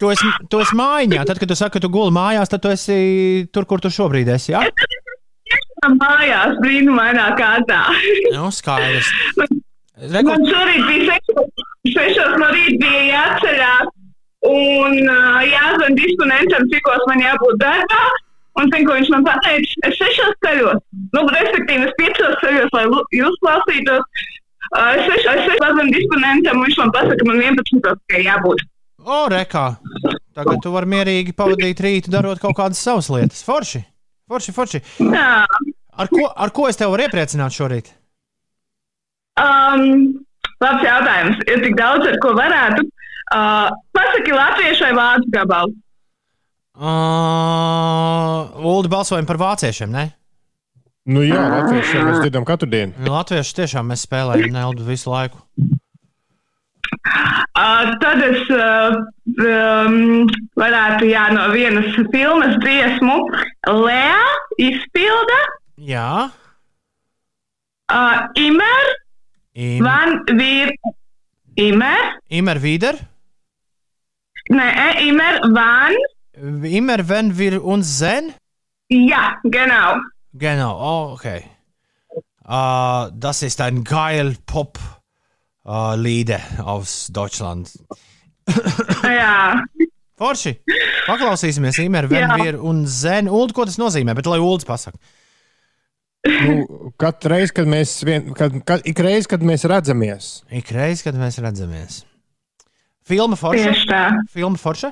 Tu esi, tu esi mājiņā, tad, kad tu saki, ka tu guli mājās, tad tu esi tur, kur tu šobrīd esi. Jā, Mājās brīnumainā kārtā. nu, skaidrs. Man šorīt bija, seksu, sešos no rīta bija jāceļās un uh, jāzvan disponentam, cikos man jābūt darbā. Un zinu, ko viņš man pateica, es sešos ceļos, nu, respektīvi, es piecos ceļos, lai jūs klausītos. Uh, es sešos, es sešos zvanīju disponentam, un viņš man pasaka, man 11. tikai jābūt. O, rekā! Tagad tu vari mierīgi pavadīt rītu, darot kaut kādas savas lietas. Forši! Forši, forši! Jā. Ar ko, ar ko es tev varu iepriecināt šorīt? Um, labs jautājums. Ir tik daudz, ar ko varētu. Uh, pasaki latviešu vai vācu gabalu. Uh, Ulu balsojam par vāciešiem, ne? Nu jā, latviešiem mēs dzirdam katru dienu. Latvieši tiešām mēs spēlējam Neldu visu laiku. Uh, tad es uh, um, varētu, jā, no vienas filmas dziesmu Lea izpilda Jā, uh, Imer Im- Van Vir Imer, Imer Vider, ne, eh, Imer Van, Immer wenn wir uns sehen. ja, genau. Genau, oh, okay. Uh, das ist ein geil Pop uh, Lieder aus Deutschland. Jā. Forši. Paklausīsimies, Imer, wenn Jā. wir uns sehen. Ulu, ko tas nozīmē? Bet lai Ulas pasaka. Nu, katru reizi, kad mēs, vien, kad, kad, ik reiz, kad mēs redzamies, Ik reiz, kad mēs redzamies. Filma Forša. Tieši tā. Filma Forša.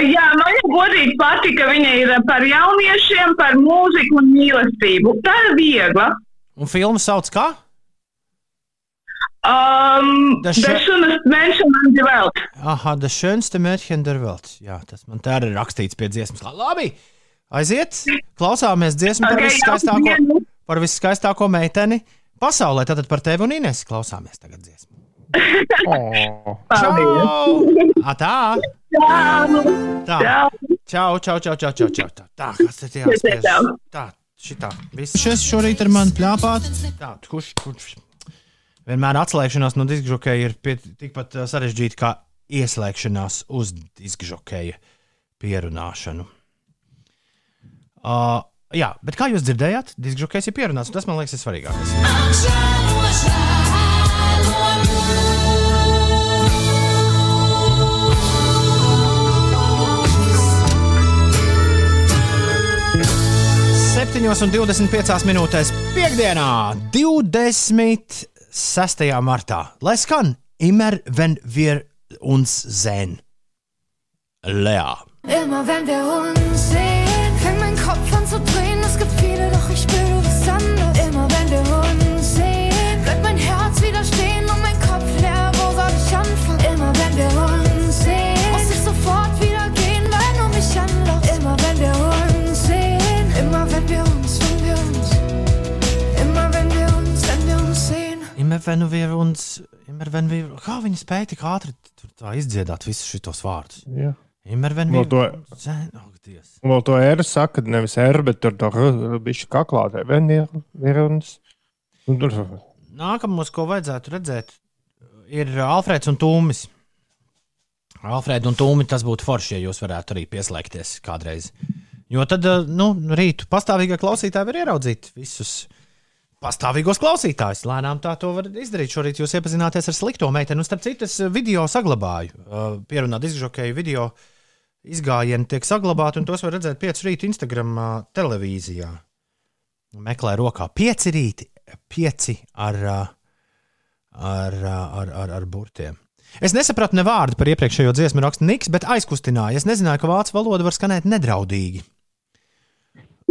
Jā, man jau godīgi patika, ka viņa ir par jauniešiem, par mūziku un mīlestību. Tā ir viegla. Un filma sauc kā? Um, schö- schönste Menschen an die Welt. Aha, das schönste Mädchen der Welt. Jā, tas man tā ir rakstīts pie dziesmas. Labi, aiziet, klausāmies dziesmu par Ok, viskaistāko, jā, par viskaistāko meiteni pasaulē. Tātad par tevi un Ines klausāmies tagad dziesmu. Oh. Čau! Atā! Tā! Čau! Čau, čau, čau, čau, čau. Tā, tā kas te jāspiež? Tā, šitā. Viss šis šorīt ar mani pļāpāt. Tā, kurš, kurš? Vienmēr atslēgšanās no diskžokeja ir pie, tikpat ā, sarežģīta kā ieslēgšanās uz diskžokeja pierunāšanu. Uh, jā, bet kā jūs dzirdējāt, diskžokejs ir pierunāts, un tas man liekas ir svarīgākais. Septiņos un 25 minūtēs piekdienā, 26. martā, lai skan Immer, wenn wir uns sehen. Lea. Immer wenn wir uns sehen, ich spüre was anderes. Immer wenn wir uns sehen, bleibt mein Herz wieder stehen und mein Kopf leer. Wo soll ich anfangen? Immer wenn wir uns sehen, muss ich sofort wieder gehen, weil du mich anlockst. Immer wenn wir uns sehen, immer wenn wir uns, wenn wir uns, immer wenn wir uns, wenn wir uns sehen. Immer wenn wir uns, immer wenn wir, kā viņi spēja tik ātri tur tā izdziedāt visus šos vārdus? Jā. Wenn Vēl to, Dievs. un vēl to R saka, nevis R, bet tur tā bišķi kaklā. Vien ir, ir uns. Un tur Nākamos, ko vajadzētu redzēt, ir Alfrēds un Tūmis. Alfrēds un Tūmi tas būtu forši, ja jūs varētu arī pieslēgties kādreiz. Jo tad, nu, rītu pastāvīgā klausītāja var ieraudzīt visus pastāvīgos klausītājus. Lēnām tā to var izdarīt. Šorīt jūs iepazināties ar slikto meiteni. Un, starp citu, es video saglabāju. Uh, Pierunāt izžokēju video izgājieni tiek saglabāti, un tos var redzēt 5 rīta Instagram uh, televīzijā. Meklē rokā 5 rīti, 5 ar, uh, ar, ar, ar, ar burtiem. Es nesapratu ne vārdu par iepriekšējo dziesmu rakstu Niks, bet aizkustināju. Es nezināju, ka vācu valoda var skanēt nedraudīgi.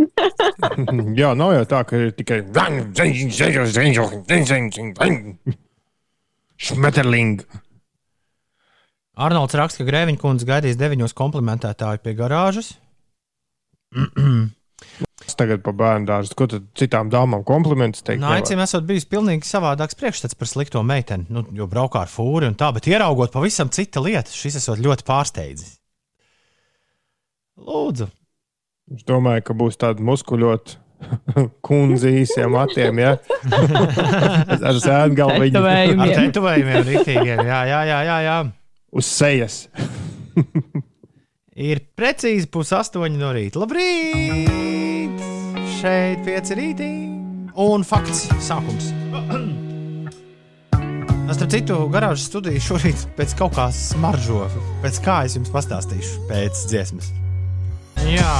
Jā, nav jau tā, ka ir tikai šmeterling. Arnolds raksta, ka Grēviņa kundze gaidīs deviņos komplimentētāju pie garāžas. Es tagad pa bērnu dārzu, ko tad citām dāmām komplimentus teikt? Nē, acīm esot bijis pilnīgi savādāks priekšstats par slikto meiteni. Nu, jo braukā ar fūri un tā, bet ieraugot pavisam cita lieta, šis esot ļoti pārsteidzis. Lūdzu. Es domāju, ka būs tāda muskuļota kundze īsiem matiem, ja? ar sēdu galviņu. Ar tetovējumiem, rītīgiem. Jā, jā, jā, jā, jā. Uz sejas. Ir precīzi pusaustoņi no rīta. Labrīt! Šeit pieci rītī. Un fakts sākums. Starp citu, garāžas studija šorīt pēc kaut kā smaržo. Pēc kā es jums pastāstīšu pēc dziesmas. Jā,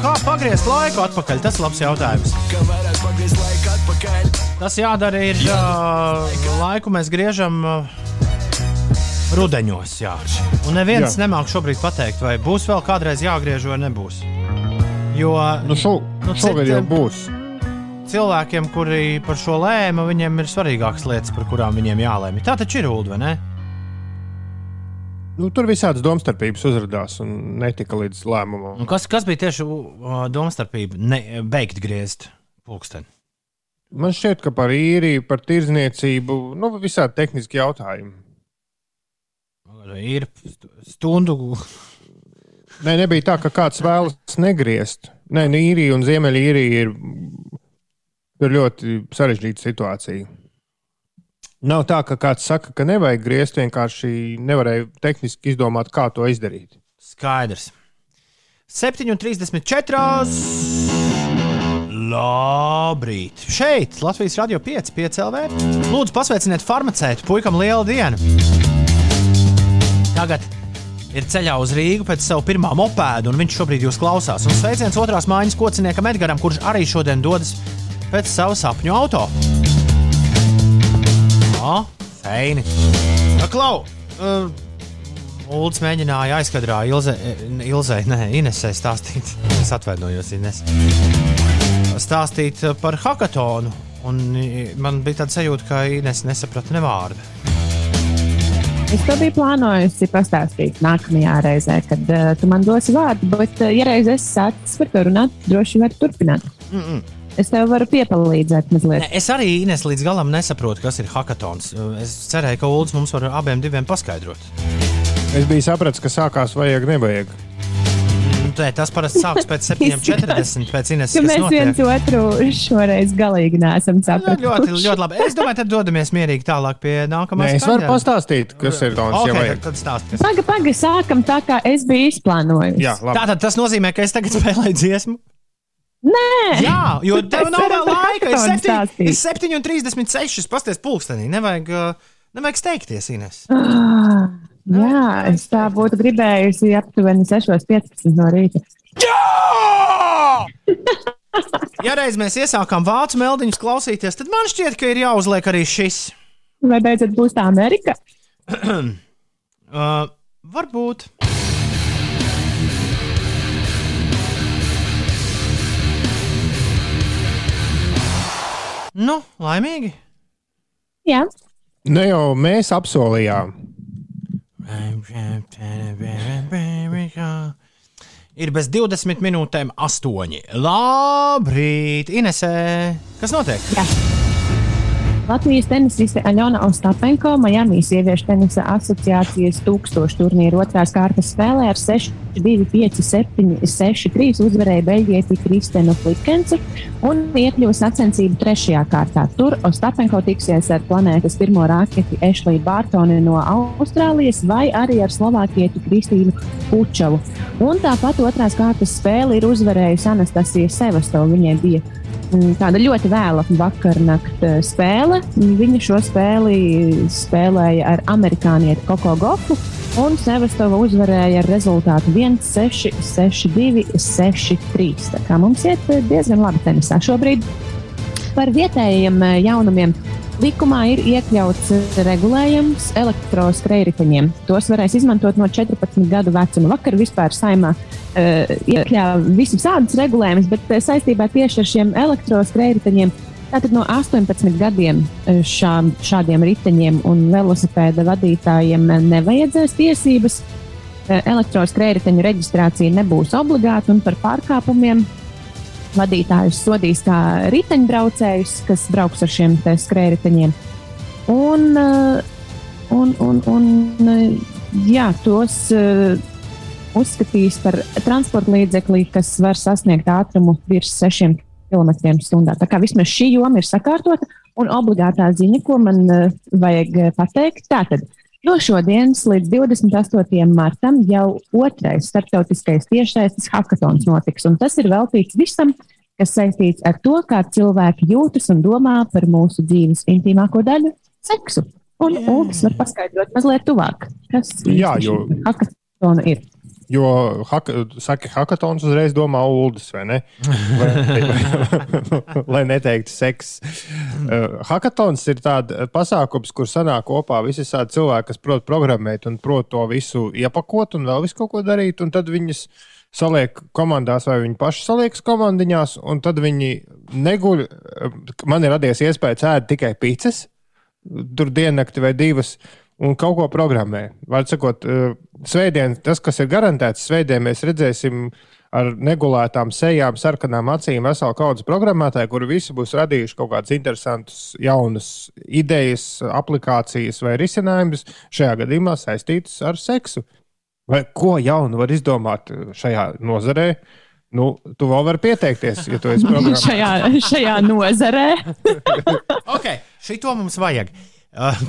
kā pagriezt laiku atpakaļ? Tas ir labs jautājums. Tas jādara ir uh, laiku mēs griežam. Uh, Rudeņos, jā. Un neviens jā. nemāk šobrīd pateikt, vai būs vēl kādreiz jāgriež vai nebūs. Jo nu šo, nu, šogad jau būs. Cilvēkiem, kuri par šo lēma, viņiem ir svarīgākas lietas, par kurām viņiem jālēma. Tā taču ir ūdens, vai ne? Nu, tur visādas domstarpības uzrādījās un netika līdz lēmumam. Un kas, kas bija tieši uh, domstarpība? Ne, beigt griezt pulksteni. Man šķiet, ka par īriju, par tirdzniecību, nu, visādi tehniski jautājumi ir stundu. Nē, nebija tā, ka kāds vēlas negriezt. Nē, nu, īrija un Ziemeļīrija ir, ir ļoti sarežģīta situācija. Nav tā, ka kāds saka, ka nevajag griezt, vienkārši nevarēja tehniski izdomāt, kā to izdarīt. Skaidrs. 7,34. Labrīt! Šeit Latvijas radio 5, 5 LV. Lūdzu, pasveiciniet farmaceitu, puikam liela diena! tagad ir ceļā uz Rīgu pēc sava pirmā mopēda, un viņš šobrīd jūs klausās. Un sveiciens otrās mājas kociniekam Edgaram, kurš arī šodien dodas pēc sava sapņu auto. Jā, feini. Klau! Uh, Ulds mēģināja aizkadrā Ilze, Ilzei, ne, Inesē stāstīt. Es atvainojos, Ines. Stāstīt par hackathonu. Un man bija tāds sajūta, ka Ines nesaprata ne vārdu. Es to biju plānojusi pastāstīt nākamajā reizē, kad uh, tu man dosi vārdu, bet, uh, ja reiz es sācis par to runāt, droši vien var turpināt. Mm -mm. Es tev varu piepalīdzēt mazliet. Ne, es arī Ines līdz galam nesaprotu, kas ir hackathons. Es cerēju, ka Ulus mums var abiem paskaidrot. Es biju sapratis, ka sākās vajag, nevajag. Nē, tas parasti sākas pēc 7,40. pēc Ines. Mēs notiek. viens otru šoreiz galīgi neesam sapratuši. Ļoti, ļoti labi. Es domāju, tad dodamies mierīgi tālāk pie nākamā. Es varu pastāstīt, kas ir tons. Okay, tad, tad stāstiet. Paga, paga, sākam tā, kā es biju izplānojis. Jā, labi. Tātad tas nozīmē, ka es tagad spēlēju dziesmu. Nē, Jā, jo tev nav vēl laika. Ir 7,36. Pasties pulkstenī. Nevajag, uh, nevajag steigties, Ines. Ah. Jā, es tā būtu gribējusi aptuveni 6.15 no rīta. Jā! ja reiz mēs iesākām vācu meldiņus klausīties, tad man šķiet, ka ir jāuzliek arī šis. Vai beidzot būs tā Amerika? uh, varbūt. Nu, laimīgi. Jā. Ne jau mēs apsolījām. Ir bez 20 minūtēm, 8. Labrīt, Inesē! Kas notiek? Jā. Latvijas tenisiste Aļona Ostapenko Miami sieviešu tenisa asociācijas tūkstošu turnīru otrās kārtas spēlē ar 6-2, 5-7, 6-3 uzvarēja beļģieti Kristenu Flikenci un iekļuva sacensību trešajā kārtā. Tur Ostapenko tiksies ar planētas pirmo raketi Ešliju Bārtoni no Austrālijas vai arī ar Slovākietu Kristīnu Pučavu. Un tāpat otrās kārtas spēli ir uzvarējusi Anastasija Sevastova. Viņai bija tāda ļoti vēla vakarnakta eh, spēle. Viņa šo spēli spēlēja ar amerikānieti Koko Gofu, un Sevastova uzvarēja ar rezultātu 1-6, 6-2, 6-3. Tā kā mums iet eh, diezgan labi tenisā šobrīd. Par vietējiem eh, jaunumiem likumā ir iekļauts regulējums elektroskrējriteņiem. Tos varēs izmantot no 14 gadu vecuma. Vakar vispār saimā iekļāva visus tādus regulējumus, bet eh, saistībā tieši ar šiem elektroskrējriteņiem. Tātad no 18 gadiem eh, šā, šādiem riteņiem un velosipēda vadītājiem nevajadzēs tiesības. Elektroskrējriteņu reģistrācija nebūs obligāta un par pārkāpumiem vadītājus sodīs kā riteņbraucējus, kas brauks ar šiem skrējriteņiem. Un, un, un, un jā, tos uzskatīs par transporta līdzekli, kas var sasniegt ātrumu virs 6 km/h. Tā kā vismaz šī joma ir sakārtota un obligātā ziņa, ko man uh, vajag eh, pateikt. Tātad no šodienas līdz 28. martam jau otrais starptautiskais tiešsaistes hackathons notiks, un tas ir veltīts visam, kas saistīts ar to, kā cilvēki jūtas un domā par mūsu dzīves intīmāko daļu - seksu. Un Ulas var paskaidrot mazliet tuvāk, kas Jā, jo- ir. Jo, haka, saka, hackathons uzreiz domā ULDS, vai ne? Vai, lai neteiktu seks. Uh, hackathons ir tāds pasākums, kur sanāk kopā visi cilvēki, kas prot programmēt un prot to visu iepakot un vēl visu kaut ko darīt. Un tad viņus saliek komandās, vai viņi paši saliekas komandiņās, un tad viņi neguļ. Man ir radies iespējas ēst tikai pīcis, tur diennakti vai divas. Un kaut ko programmē. Vārds sakot, uh, svētdien, tas, kas ir garantēts, svētdien mēs redzēsim ar negulētām sejām, sarkanām acīm veselu kaudzes programmētāju, kuri visi būs radījuši kaut kādas interesantas, jaunas idejas, aplikācijas vai risinājumus, šajā gadījumā saistītas ar seksu. Vai ko jaunu var izdomāt šajā nozarē? Nu, tu vēl vari pieteikties, ja tu esi programmētājs. šajā, šajā nozarē. ok, šito mums vajag. Uh,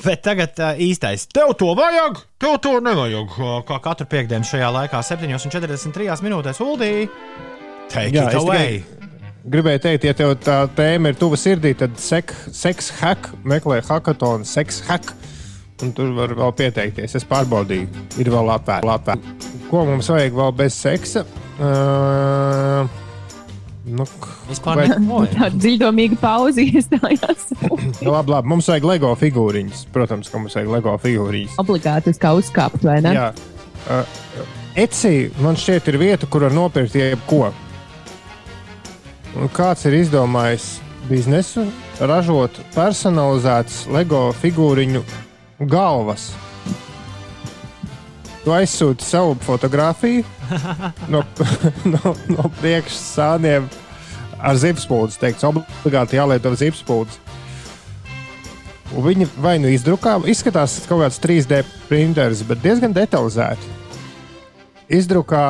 bet tagad uh, īstais. Tev to vajag, tev to nevajag. Uh, kā katru piekdienu šajā laikā, 7,43 minūtēs, Uldī. Take Jā, it away. tikai Gribēju teikt, ja tev tā tēma ir tuva sirdī, tad sek, seks hack, meklē hackathonu, seks hack. Un tur var vēl pieteikties. Es pārbaudīju, ir vēl atvērta. Ko mums vajag vēl bez seksa? Uh, nu, Vispār vai- neko. Tāda dziļdomīga pauze iestājās. Nu, labi, labi, mums vajag LEGO figūriņas. Protams, ka mums vajag LEGO figūriņas. Obligāti uz kā uzkāpt, vai ne? Jā, uh, Etsy man šķiet ir vieta, kur var nopirkt jebko. Un kāds ir izdomājis biznesu, ražot personalizētas LEGO figūriņu galvas. Tu aizsūti savu fotografiju no, no, no priekšsāniem ar zipspūdzi. Teikts, obligāti jālieto zipspūdzi. Un Viņi vai nu izdrukā, izskatās kaut kāds 3D printeris, bet diezgan detalizēti. Izdrukā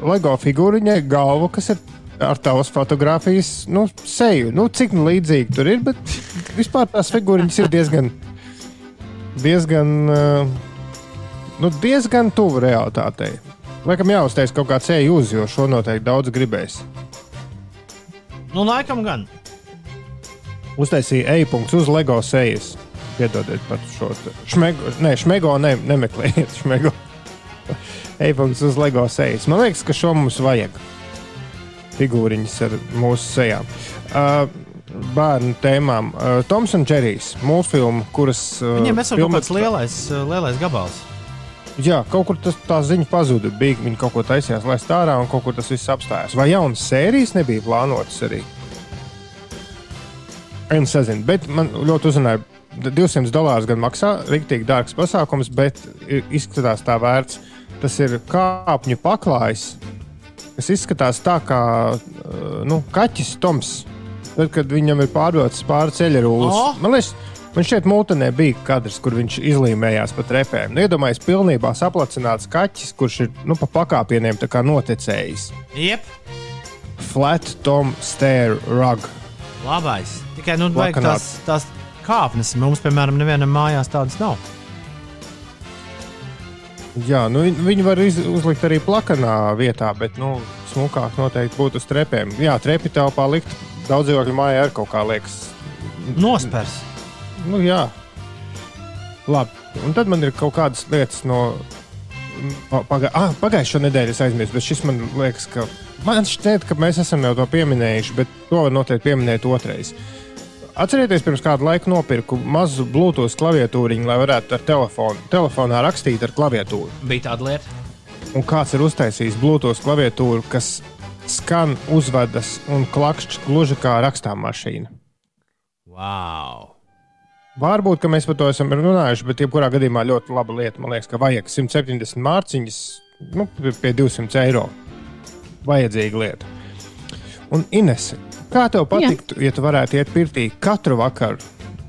LEGO figūriņai galvu, kas ir ar tavas fotografijas nu, seju. Nu, cik nu līdzīgi tur ir, bet vispār tās figūriņas ir diezgan, diezgan, uh, nu, diezgan tuvu realitātei. Laikam jāuztais kaut kāds seju uz, jo šo noteikti daudz gribēs. Nu, laikam gan. Uztaisīja e-punkts uz LEGO sejas. Piedodiet par šo šmego. Nē, šmego ne, nemeklējiet. Šmego. E-punkts uz LEGO sejas. Man liekas, ka šo mums vajag. Figūriņas ar mūsu sejām. Uh, bērnu tēmām. Uh, Toms un Džerijs mūzikas, kuras. Uh, Viņiem esam kaut filmē- kāds lielais, uh, lielais gabals. Jā, kaut kur tas, tā ziņa pazuda. Bija, viņi kaut ko taisījās, lai stārā, un kaut kur tas viss apstājās. Vai jaunas sērijas nebija plānotas arī? Es nezinu, bet man ļoti uzrunāja. 200 dolārus gan maksā, rīktīgi dārgs pasākums, bet izskatās tā vērts. Tas ir kāpņu paklājs, kas izskatās tā kā nu, kaķis Toms. Tad, kad viņam ir pārdotas pāri ceļa rūlis, O! man liekas, man šeit mūtenē bija kadrs, kur viņš izlīmējās pa trepēm. Nu, Iedomājieties, pilnībā saplacināts kaķis, kurš ir nu, pa pakāpieniem noticējis. Jep, Flat Tom Stair Rug. labais. Tikai nu, tās, tās kāpnes. Mums, piemēram, nevienam mājās tādas nav. Jā, nu, viņ- viņi var iz, uzlikt arī plakanā vietā, bet nu, smukāk noteikti būtu uz trepēm. Jā, trepi telpā likt daudz dzīvokļu mājā ar kaut kā liekas. Nospērs. Nu, jā, labi. Un tad man ir kaut kādas lietas no pagā... ah, pagājušā nedēļa, es aizmirsu, bet šis man liekas, ka man šķiet, ka mēs esam jau to pieminējuši, bet to var noteikti pieminēt otrais. Atcerieties, pirms kāda laika nopirku mazu Bluetooth klaviatūriņu, lai varētu ar telefonu, telefonā rakstīt ar klaviatūru. Bija tāda lieta. Un kāds ir uztaisījis Bluetooth klaviatūru, kas skan, uzvedas un klakšķi gluži kā rakstāmmašīna. Wow! Varbūt mēs par to esam runājuši, bet jebkurā gadījumā ļoti laba lieta. Man liekas, ka vajag 170 mārciņas nu, pie- pie 200 eiro. Vajadzīga lieta. Un Ines, kā tev patiktu, ja tu varētu iet pirtī katru vakaru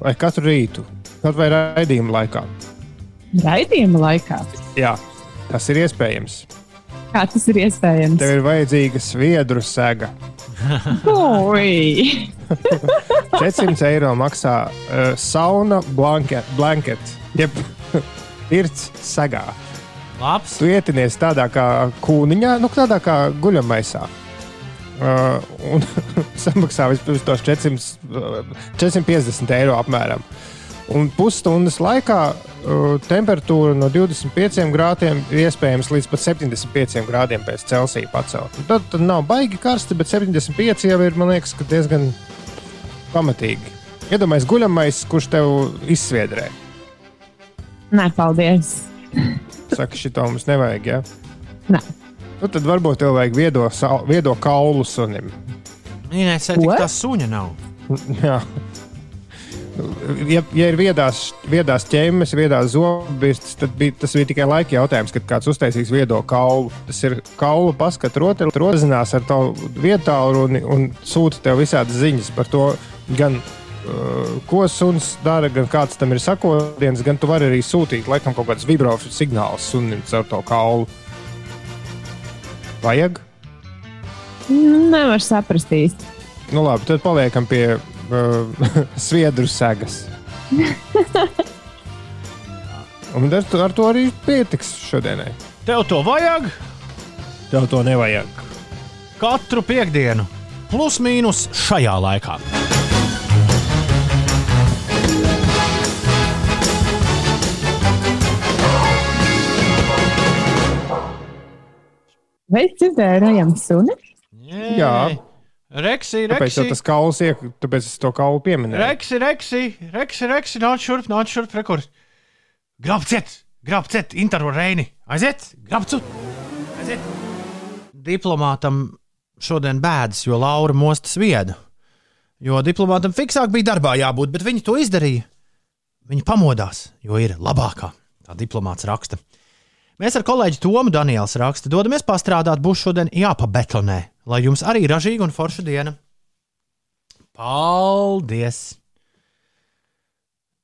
vai katru rītu, kaut vai raidījuma laikā? Raidījuma laikā. Jā, tas ir iespējams. Kā tas ir iespējams? Tev ir vajadzīga sviedru sega. Ui! 400 eiro maksā uh, sauna blanket, blanket jeb pirts sagā. Labs. Tu ietinies tādā kā kūniņā, nu tādā kā guļamaisā. Uh, un samaksā vispirms tos 400, uh, 450 eiro apmēram. Un pusstundas laikā uh, temperatūra no 25 grādiem ir iespējams līdz pat 75 grādiem pēc Celsija pacelt. Un Tad, tad nav baigi karsti, bet 75 jau ir, man liekas, ka diezgan pamatīgi. Iedomājieties, guļamais, kurš tev izsviedrē. Nē, paldies. Saka, šito mums nevajag. Ja? Nē. Nu, tad varbūt tev vajag viedo, viedo kaulu sunim. Nē, nē, tik tā suņa nav. Jā. Ja, ja ir viedās, viedās ķēmes, viedās zobirstas, tad bija, tas bija tikai laika jautājums, kad kāds uztaisīs viedo kaulu. Tas ir kaulu paskats, otrs rozinās ar tavu vietālu un, un sūta tev visādas ziņas par to, gan uh, ko suns dara, gan kāds tam ir sakotienis, gan tu vari arī sūtīt laikam kaut kādas vibrācijas signālus sunim caur to kaulu. Vajag? Nevar saprast īsti. Nu labi, tad paliekam pie uh, sviedru segas. Un ar, to- ar to arī pietiks šodienai. Tev to vajag? Tev to nevajag. Katru piekdienu, plus mīnus šajā laikā. Vai dzirdējām suni? Jā, Reksī, tāpēc Reksī. jau tas kauls iek, tāpēc es to kaulu pieminēju. Reksi, reksi, reksi, reksi, nāc šurp, nāc šurp, rekur. Grab ciet, grab ciet, intervu reini. Aiziet, grab ciet. Aiziet. Diplomātam šodien bēdas, jo Laura mostas viedu. Jo diplomātam fiksāk bija darbā jābūt, bet viņi to izdarīja. Viņi pamodās, jo ir labākā. Tā diplomāts raksta. Mēs ar kolēģi Tomu Daniels raksta, dodamies pastrādāt, būs šodien jāpabetonē, lai jums arī ražīga un forša diena. Paldies!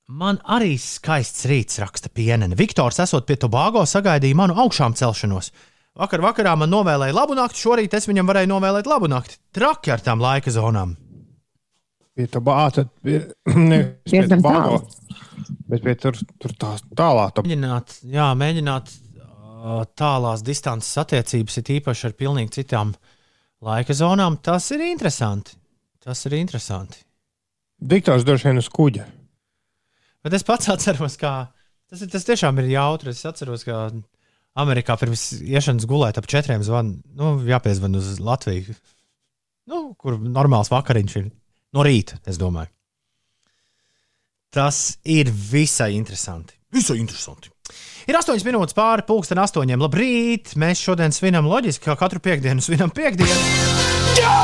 Man arī skaists rīts, raksta pienene. Viktors, esot pie Tobago, sagaidīja manu augšām celšanos. Vakar vakarā man novēlēja labu nakti, šorīt es viņam varēju novēlēt labu nakti. Traki ar tām laika zonām. Pie tā bāta, ne pie Tobago, bet pie tur, tur tā tālāk. Mēģināt, jā, mēģināt tālās distances attiecības, ir īpaši ar pilnīgi citām laika zonām. Tas ir interesanti. Tas ir interesanti. Diktors droši vien uz kuģa. Bet es pats atceros, ka tas, ir, tas tiešām ir jautri. Es atceros, ka Amerikā pirms iešanas gulēt ap četriem zvaniem, nu, jāpiezvan uz Latviju. Nu, kur normāls vakariņš ir no rīta, es domāju. Tas ir visai interesanti. Visai interesanti. Ir 8 minūtes pāri pusdien astoņiem. Labrīt! Mēs šodien svinam loģiski, kā katru piekdienu svinam piekdienu. Jā!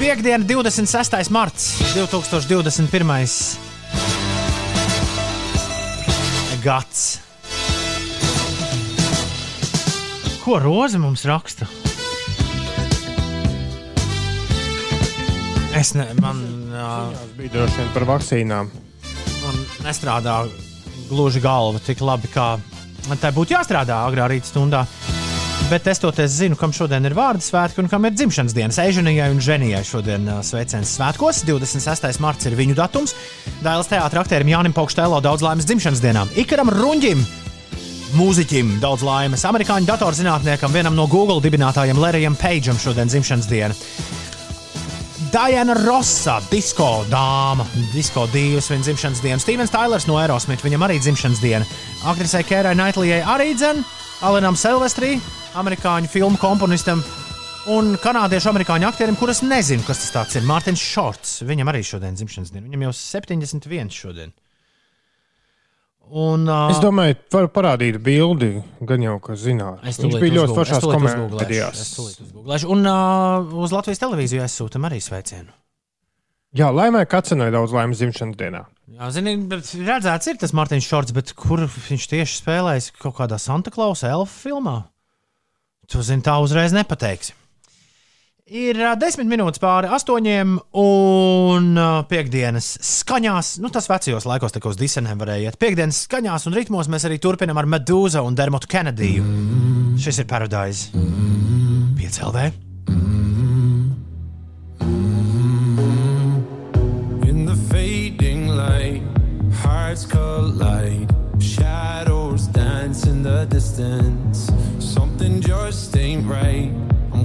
Piektdiena, 26. marts 2021. gads. Ko Roza mums raksta? Es ne, man, Tas bija droši vien par vakcīnām. man nestrādā gluži galva tik labi, kā tai būtu jāstrādā agrā rīta stundā. Bet es toties zinu, kam šodien ir vārdu svētki un kam ir dzimšanas dienas. Eiženijai un Ženijai šodien sveiciens svētkos. 26. marts ir viņu datums. Dailas teātris aktierim Jānim Paukštēlo daudz laimes dzimšanas dienām. Ikaram Runģim, mūziķim daudz laimes. Amerikāņu datorzinātniekam, vienam no Google dibinātājiem Lerijam Pageam šodien dzimšanas diena. Diana Rosa, disko dāma, disko dīvs, viņa dzimšanas diena. Stevens Tailers no Aerosmith, viņam arī dzimšanas diena. Aktrisei Kērai Naitlijai arī dzēna, Alenam Silvestrī, amerikāņu filmu komponistam un kanādiešu amerikāņu aktierim, kurus nezinu, kas tas ir. Mārtiņš Šorts, viņam arī šodien dzimšanas diena. Viņam jau 71 šodien. Un, uh, Es domāju, var parādīt bildi, gan jau, ka zināt. Viņš bija ļoti foršās komēdijās. Un uh, uz Latvijas televīziju aizsūtam arī sveicienu. Jā, laimē Kacenai daudz laimes dzimšanas dienā. Jā, bet redzēts, ir tas Mārtiņš Šorts, bet kur viņš tieši spēlēs kaut kādā Santa Klausa elfu filmā? Tu zini, tā uzreiz nepateiksi. Ir desmit minūtes pāri astoņiem, un piekdienas skaņās, nu tas vecajos laikos, kā uz disenēm varēja iet. Piekdienas skaņās un ritmos mēs arī turpinām ar Medūzu un Dermotu Kenediju. Šis ir Paradise. Piecēlē. In the fading light, hearts collide. Shadows dance in the distance. Something just ain't right.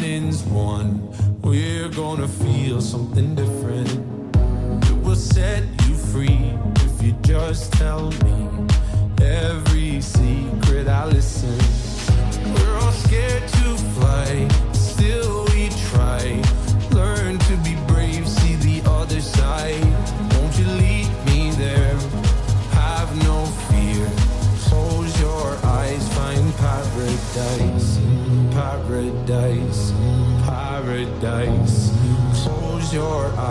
morning's won. We're gonna feel something different. It will set you free if you just tell me every secret I listen. We're all scared to fly,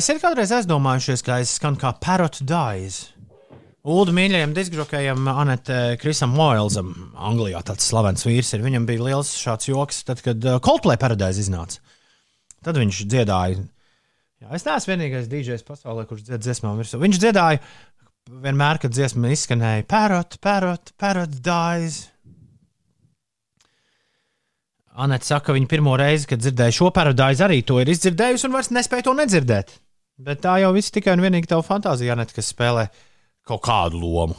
esat kādreiz aizdomājušies, ka es skanu kā Parrot Dies? Ulu mīļajam diskžokajam Anete Krisam Moilsam, Anglijā tāds slavens vīrs, ir. Viņam bija liels šāds joks, tad, kad uh, Coldplay paradise iznāca. Tad viņš dziedāja. Jā, es neesmu vienīgais DJs pasaulē, kurš dzied dziesmām virsū. Viņš dziedāja vienmēr, kad dziesma izskanēja Parrot, Parrot, Parrot Dies. Anete saka, ka viņa pirmo reizi, kad dzirdēja šo paradīzi, arī to ir izdzirdējusi un vairs nespēja to nedzirdēt. Bet tā jau viss tikai un vienīgi tava fantāzija, Anete, kas spēlē kaut kādu lomu.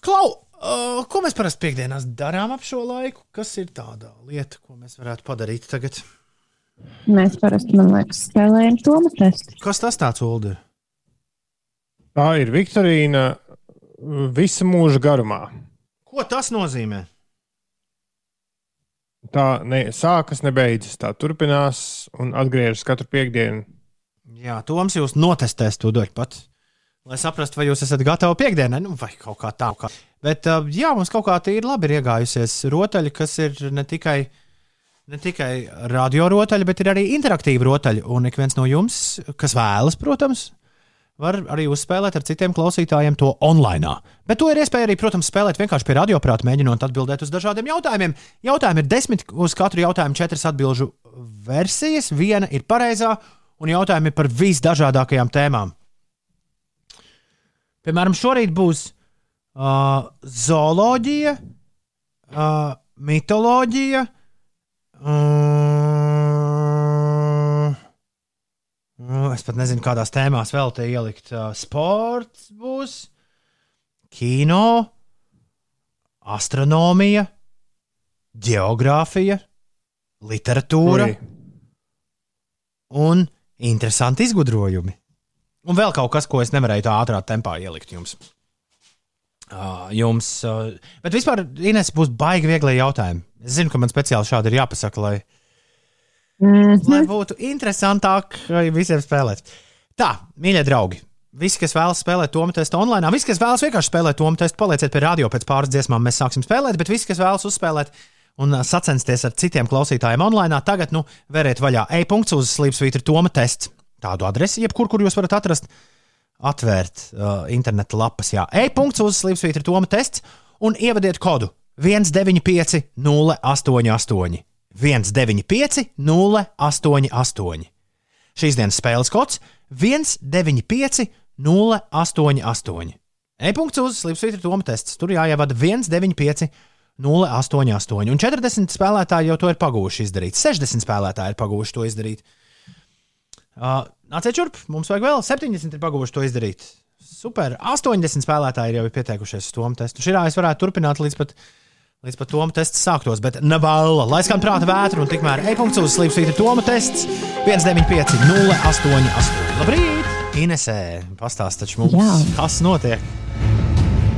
Klau, uh, ko mēs parasti piekdienās darām ap šo laiku? Kas ir tāda lieta, ko mēs varētu padarīt tagad? Mēs parasti, man liekas, spēlējam to testu. Kas tas tāds, Ulu? Tā ir Viktorīna visa mūža garumā. Ko tas nozīmē? Tā ne, sākas, nebeidzas, tā turpinās un atgriežas katru piekdienu. Jā, Toms jūs notestēs to daļu pats. Lai saprastu, vai jūs esat gatavi piekdienai, nu, vai kaut kā tā. Kā. Bet, jā, mums kaut kā tīri labi ir iegājusies rotaļi, kas ir ne tikai, ne tikai radio rotaļi, bet ir arī interaktīvi rotaļi. Un ik viens no jums, kas vēlas, protams, var arī uzspēlēt ar citiem klausītājiem to online. Bet to ir iespēja arī, protams, spēlēt vienkārši pie radioprāta, mēģinot atbildēt uz dažādiem jautājumiem. Jautājumi ir desmit, uz katru jautājumu četras atbildžu versijas, viena ir pareizā, un jautājumi par visdažādākajām tēmām. Piemēram, šorīt būs uh, zooloģija, uh, mitoloģija. Uh, nu, es pat nezinu, kādās tēmās vēl te ielikt. Uh, sports būs, kino, astronomija, geogrāfija, literatūra Ui. un interesanti izgudrojumi. Un vēl kaut kas, ko es nevarēju tā ātrā tempā ielikt jums. Uh, jums uh, bet vispār, Ines, būs baigi viegli jautājumi. Es zinu, ka man speciāli šādi ir jāpasaka, lai, Mm -hmm. lai būtu interesantāk uh, visiem spēlēt. Tā, mīļie draugi, visi, kas vēlas spēlēt to testu online, visi, kas vēlas vienkārši spēlēt to testu, palieciet pie radio pēc pāris dziesmām, mēs sāksim spēlēt, bet visi, kas vēlas uzspēlēt un sacensties ar citiem klausītājiem online. Tagad, nu, veriet vaļā e-punkts uz slīpsvītra Toma tests. Tādu adresi, jebkur, kur jūs varat atrast, atvērt uh, interneta lapas. Jā, e-punkts uz slīpsvītra Toma tests un ievadiet kodu 195 088. 195 088. Šīs dienas spēles kods 195 088. E-punkts uz slīpsvītra Toma tests. Tur jāievada 195 088. Un 40 spēlētāji jau to ir pagūši izdarīt. 60 spēlētāji ir pagūši to izdarīt. Uh, nāciet šurp, mums vajag vēl 70 ir pagūši to izdarīt. Super. 80 spēlētāji jau ir pieteikušies uz Toma testu. Šī es varētu turpināt līdz pat, līdz pat Toma tests sāktos, bet nevēla. Lai skan prāta vētra un tikmēr e-punkts uz slīpsvītra Toma tests 195 088. Labrīt! Inesē, pastāst taču mums, Jā. kas notiek.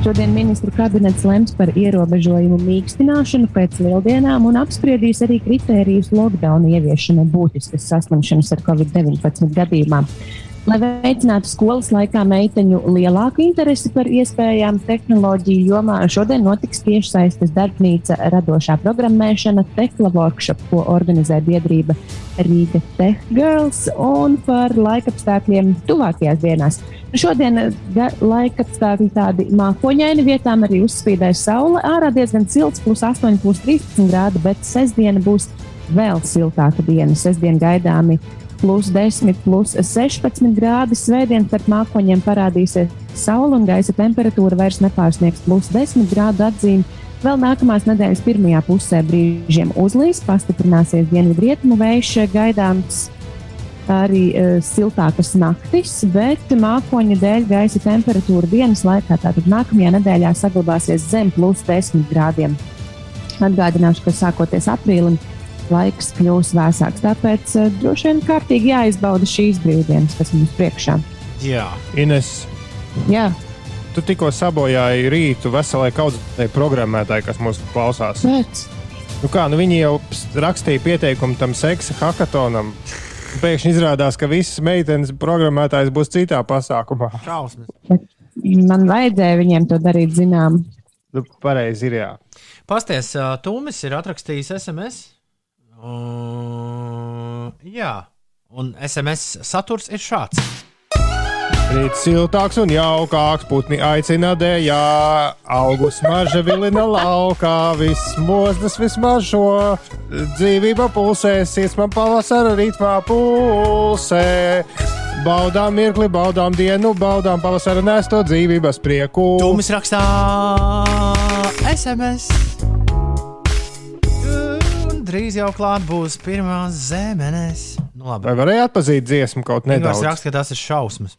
Šodien ministru kabinets lems par ierobežojumu mīkstināšanu pēc lieldienām un apspriedīs arī kritērijus lockdown ieviešanai būtiskas saslimšanas ar covid-19 gadījumā. Lai veicinātu skolas laikā meiteņu lielāku interesi par iespējām tehnoloģiju jomā, šodien notiks tiešsaistes darbnīca radošā programmēšana Tehla Workshop, ko organizē biedrība Rīga Tech Girls un par laikapstākļiem tuvākajās dienās. Šodien laikapstākļi tādi mākoņaini, vietām arī uzspīdēs saule. Ārā diezgan silts, plus 8, plus 13 grādi, bet sestdiena būs vēl siltāka diena. Sestdien gaidāmi plus 10, plus 16 grādi. Svētdien starp mākoņiem parādīsies saule un gaisa temperatūra vairs nepārsniegs plus 10 grādu atzīmi. Vēl nākamās nedēļas pirmajā pusē brīžiem uzlīs, pastiprināsies dienvidrietumu vējš, gaidāms arī uh, siltākas naktis, bet mākoņa dēļ gaisa temperatūra dienas laikā, tātad nākamajā nedēļā, saglabāsies zem plus 10 grādiem. Atgādināšu, ka sākoties aprīlim laiks kļūs vēsāks, tāpēc uh, droši vien kārtīgi jāizbauda šīs brīvdienas, kas mums priekšā. Jā, Ines, Jā, tu tikko sabojāji rītu veselai kaudzei programmētāji, kas mūs klausās. pēc. Nu kā, nu viņi jau rakstīja pieteikumu tam seksa hackathonam. Pēkšņi izrādās, ka visas meitenes programmētājs būs citā pasākumā. šausmas. Man vajadzēja viņiem to darīt zinām. Nu, pareizi ir jā. Pasties, Tūmis ir atrakstījis SMS. Uh, jā, un SMS saturs ir šāds. Rīts siltāks un jaukāks, putni aicina dējā, augus marža vilina laukā, viss mozdas vismažo, dzīvība pulsēs, iesmā pavasara ritmā pulsē. Baudām mirkli, baudām dienu, baudām pavasara nesto dzīvības prieku. Tūmis rakstā SMS. Drīz jau klāt būs pirmā zemenes. Nu, labi. Vai varēja atpazīt dziesmu kaut nedaudz? raksta, ka tas ir šausmas.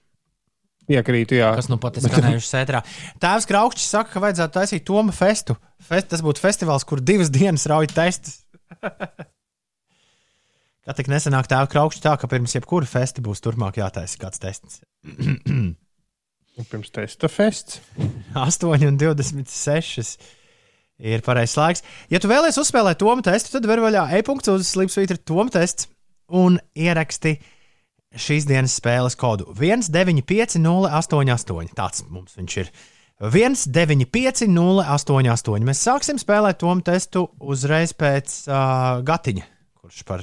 Piekrītu, jā. Kas nu pat ir skanējuši sētrā. Tēvs Kraukšķis saka, ka vajadzētu taisīt Toma festu. Fest, tas būtu festivāls, kur divas dienas rauj testus. Kā tik nesenāk tēva Kraukšķis tā, ka pirms jebkura festi būs turpmāk jātaisa kāds tests. Pirms testa fests. 8 un 26 ir pareizais laiks. Ja tu vēlēsies uzspēlēt Toma testu, tad vari vaļā e-punkts uz slīpsvītra Toma tests un ieraksti šīs dienas spēles kodu 195-088. Tāds mums viņš ir. 195-088. Mēs sāksim spēlēt Toma testu uzreiz pēc uh, Gatiņa, kurš par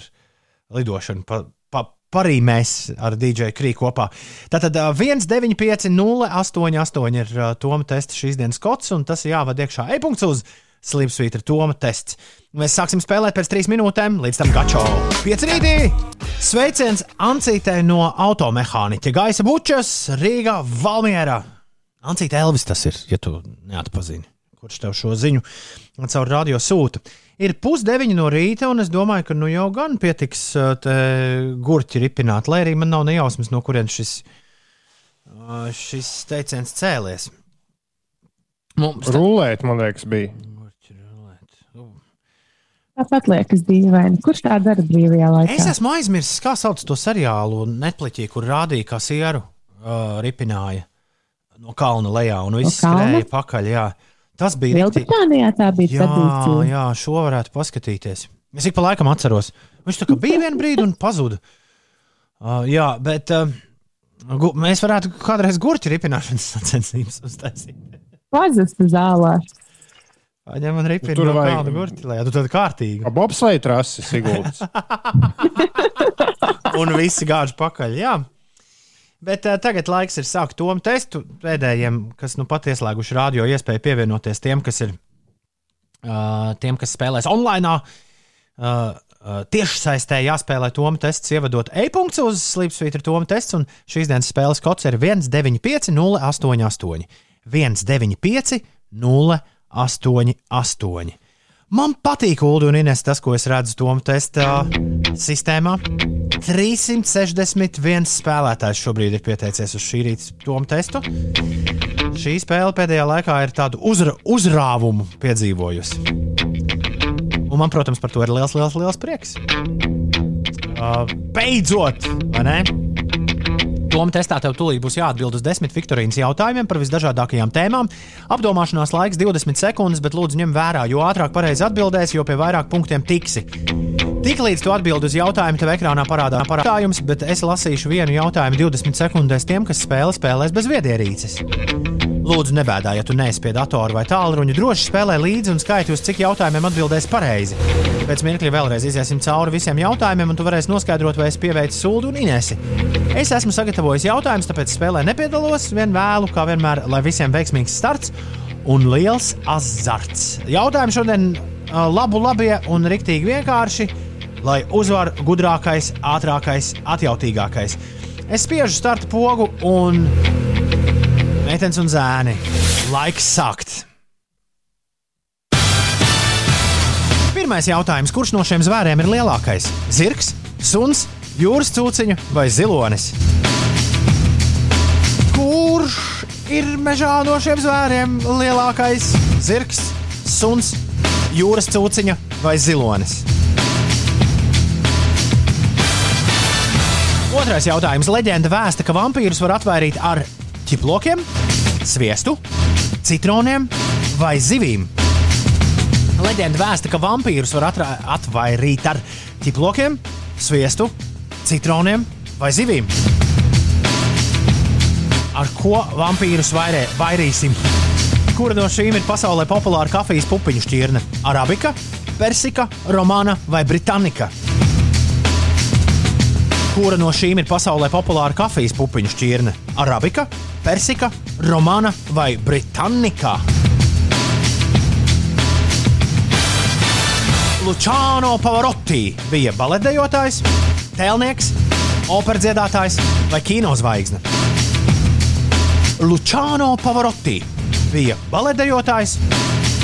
lidošanu pa, pa, parīmēs ar DJ Krī kopā. Tātad uh, 195-088 ir uh, Toma testa šīs dienas kods, un tas jāvada iekšā e-punkts uz Slipsvītra Toma tests. Mēs sāksim spēlēt pēc trīs minūtēm, līdz tam gačo. Pieci rītī! Sveiciens Ancītē no automehāniķa Gaisa Bučas, Rīgā, Valmierā. Ancīte Elvis tas ir, ja tu neatpazini, kurš tev šo ziņu caur radio sūta. Ir pusdeviņi no rīta, un es domāju, ka nu jau gan pietiks uh, te gurķi ripināt, lai arī man nav nejausmas, no kurienes šis, uh, šis teiciens cēlies. Mums Rulēt, man liekas, bija. Tāpat liekas dīvaini. Kurš tā dara brīvajā laikā? Es esmu aizmirsis, kā sauc to seriālu Netflixī, kur rādīja, kā sieru uh, ripināja no kalna lejā un viss No skrēja pakaļ. Jā. Tas bija. Lielbritānijā tā bija Jā, tradīcija. jā, šo varētu paskatīties. Es ik pa laikam atceros. Viņš tā kā bija vienu brīdi un pazuda. Uh, jā, bet uh, mēs varētu kādreiz gurķi ripināšanas sacensības uztaisīt. Pazustu zālē. Paņem man ripinu Tur no vajag- kalna gurķi, lai tu tādu kārtīgu. Bobsleja trasi, Sigulds. Un visi gāž pakaļ. Jā. Bet uh, tagad laiks ir sākt to testu pēdējiem, kas nu pat ieslēguši radio iespēju pievienoties tiem, kas ir uh, tiem, kas spēlēs online. Uh, uh, Tiešsaistē jāspēlē Toma tests, ievadot e-punktu uz Slipsvītra Toma tests, un šīs dienas spēles kods ir 195, 088. 195, 088. Man patīk, Ulu un Ines, tas, ko es redzu Toma testa sistēmā. 361 spēlētājs šobrīd ir pieteicies uz šī rīta Toma testu. Šī spēle pēdējā laikā ir tādu uzra, uzrāvumu piedzīvojusi. Un man, protams, par to ir liels, liels, liels prieks. Uh, beidzot, vai ne? Toma testā tev tūlīt būs jāatbild uz desmit Viktorīnas jautājumiem par visdažādākajām tēmām. Apdomāšanās laiks 20 sekundes, bet lūdzu ņem vērā, jo ātrāk pareizi atbildēsi, jo pie vairāk punktiem tiksi. Tiklīdz tu atbild uz jautājumu, tev ekrānā parādās jautājums, bet es lasīšu vienu jautājumu 20 sekundēs tiem, kas spēle spēlēs bez viedierīces. Lūdzu, nebēdā, ja tu neesi pie datora vai tālruņa. Droši spēlē līdzi un skaiti, uz cik jautājumiem atbildēs pareizi. Pēc mirkļa vēlreiz iziesim cauri visiem jautājumiem, un tu varēsi noskaidrot, vai es pieveicu sūdu un inesi. Es esmu sagatavojis jautājumus, tāpēc spēlē nepiedalos. Vien vēlu, kā vienmēr, lai visiem veiksmīgs starts un liels azarts. Jautājumi šodien labu, labie un riktīgi vienkārši, lai uzvar gudrākais, ātrākais, atjautīgākais. Es spiežu starta pogu un Meitenes un zēni, laiks sākt. Pirmais jautājums. Kurš no šiem zvēriem ir lielākais? Zirgs, suns, jūras cūciņa vai zilonis? Kurš ir mežā no šiem zvēriem lielākais? Zirgs, suns, jūras cūciņa vai zilonis? Otrais jautājums. Leģenda vēsta, ka vampīrus var atvairīt ar ķiplokiem, sviestu, citroniem vai zivīm. Leģenda vēsta, ka vampīrus var atvairīt ar ķiplokiem, sviestu, citroniem vai zivīm. Ar ko vampīrus vairē, vairīsim? Kura no šīm ir pasaulē populāra kafijas pupiņu šķirne? Arabika, Persika, Romāna vai Britannika? Kura no šīm ir pasaulē populāra kafijas pupiņu šķirne? Arabika, Persika, Romāna vai Britannika? Lučāno Pavarotti bija baletdejotājs, tēlnieks, operdziedātājs vai kinozvaigzne. Lučāno Pavarotti bija baletdejotājs,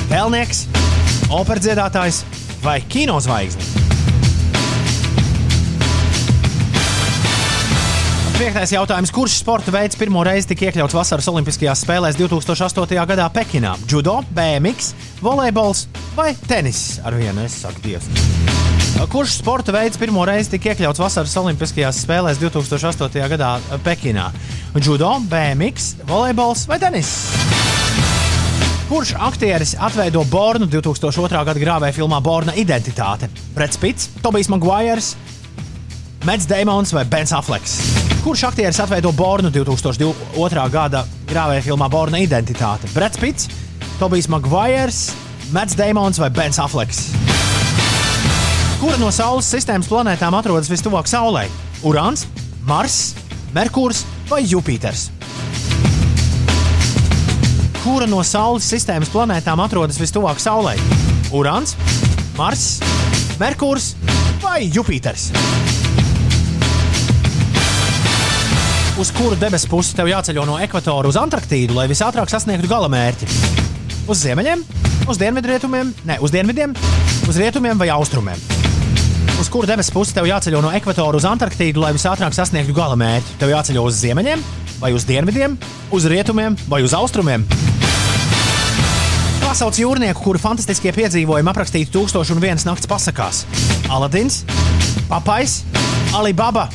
tēlnieks, operdziedātājs vai kinozvaigzne. Piektais jautājums. Kurš sporta veids pirmo reizi tika iekļauts vasaras Olimpiskajās spēlēs 2008. gadā Pekinā? Judo, BMX, volejbols vai tenis? Ar vienu es saku, Dievs. Kurš sporta veids pirmo reizi tika iekļauts vasaras Olimpiskajās spēlēs 2008. gadā Pekinā? Judo, BMX, volejbols vai tenis? Kurš aktieris atveido Bornu 2002. gada grāvēja filmā Borna identitāte? Brits Pits, Tobijs Maguires, Mets Damons vai Bens Affleks? Kurš aktieris atveido Bornu 2002. gada grāvēja filmā Borna identitāte? Brits Pits, Tobijs Maguires, Mets Damons vai Bens Affleks? Kura no Saules sistēmas planētām atrodas vistuvāk Saulei? Urāns, Mars, Merkurs vai Jupiters? Kura no Saules sistēmas planētām atrodas vistuvāk Saulei? Urāns, Mars, Merkurs vai Jupiters? Uz kuru debesu pusi tev jāceļo no ekvatora uz Antarktīdu, lai visātrāk sasniegtu galamērķi? Uz ziemeļiem, uz dienvidrietumiem, ne uz dienvidiem, uz rietumiem vai austrumiem? Uz kuru debesu pusi tev jāceļo no ekvatora uz Antarktīdu, lai visātrāk sasniegtu galamērķi? Tev jāceļo uz ziemeļiem, vai uz dienvidiem, uz rietumiem vai uz austrumiem? Sauc jūrnieku, kuru fantastiskie piedzīvojumi aprakstīti tūkstoš un vienas nakts pasakās? Aladins, Papais, Alibaba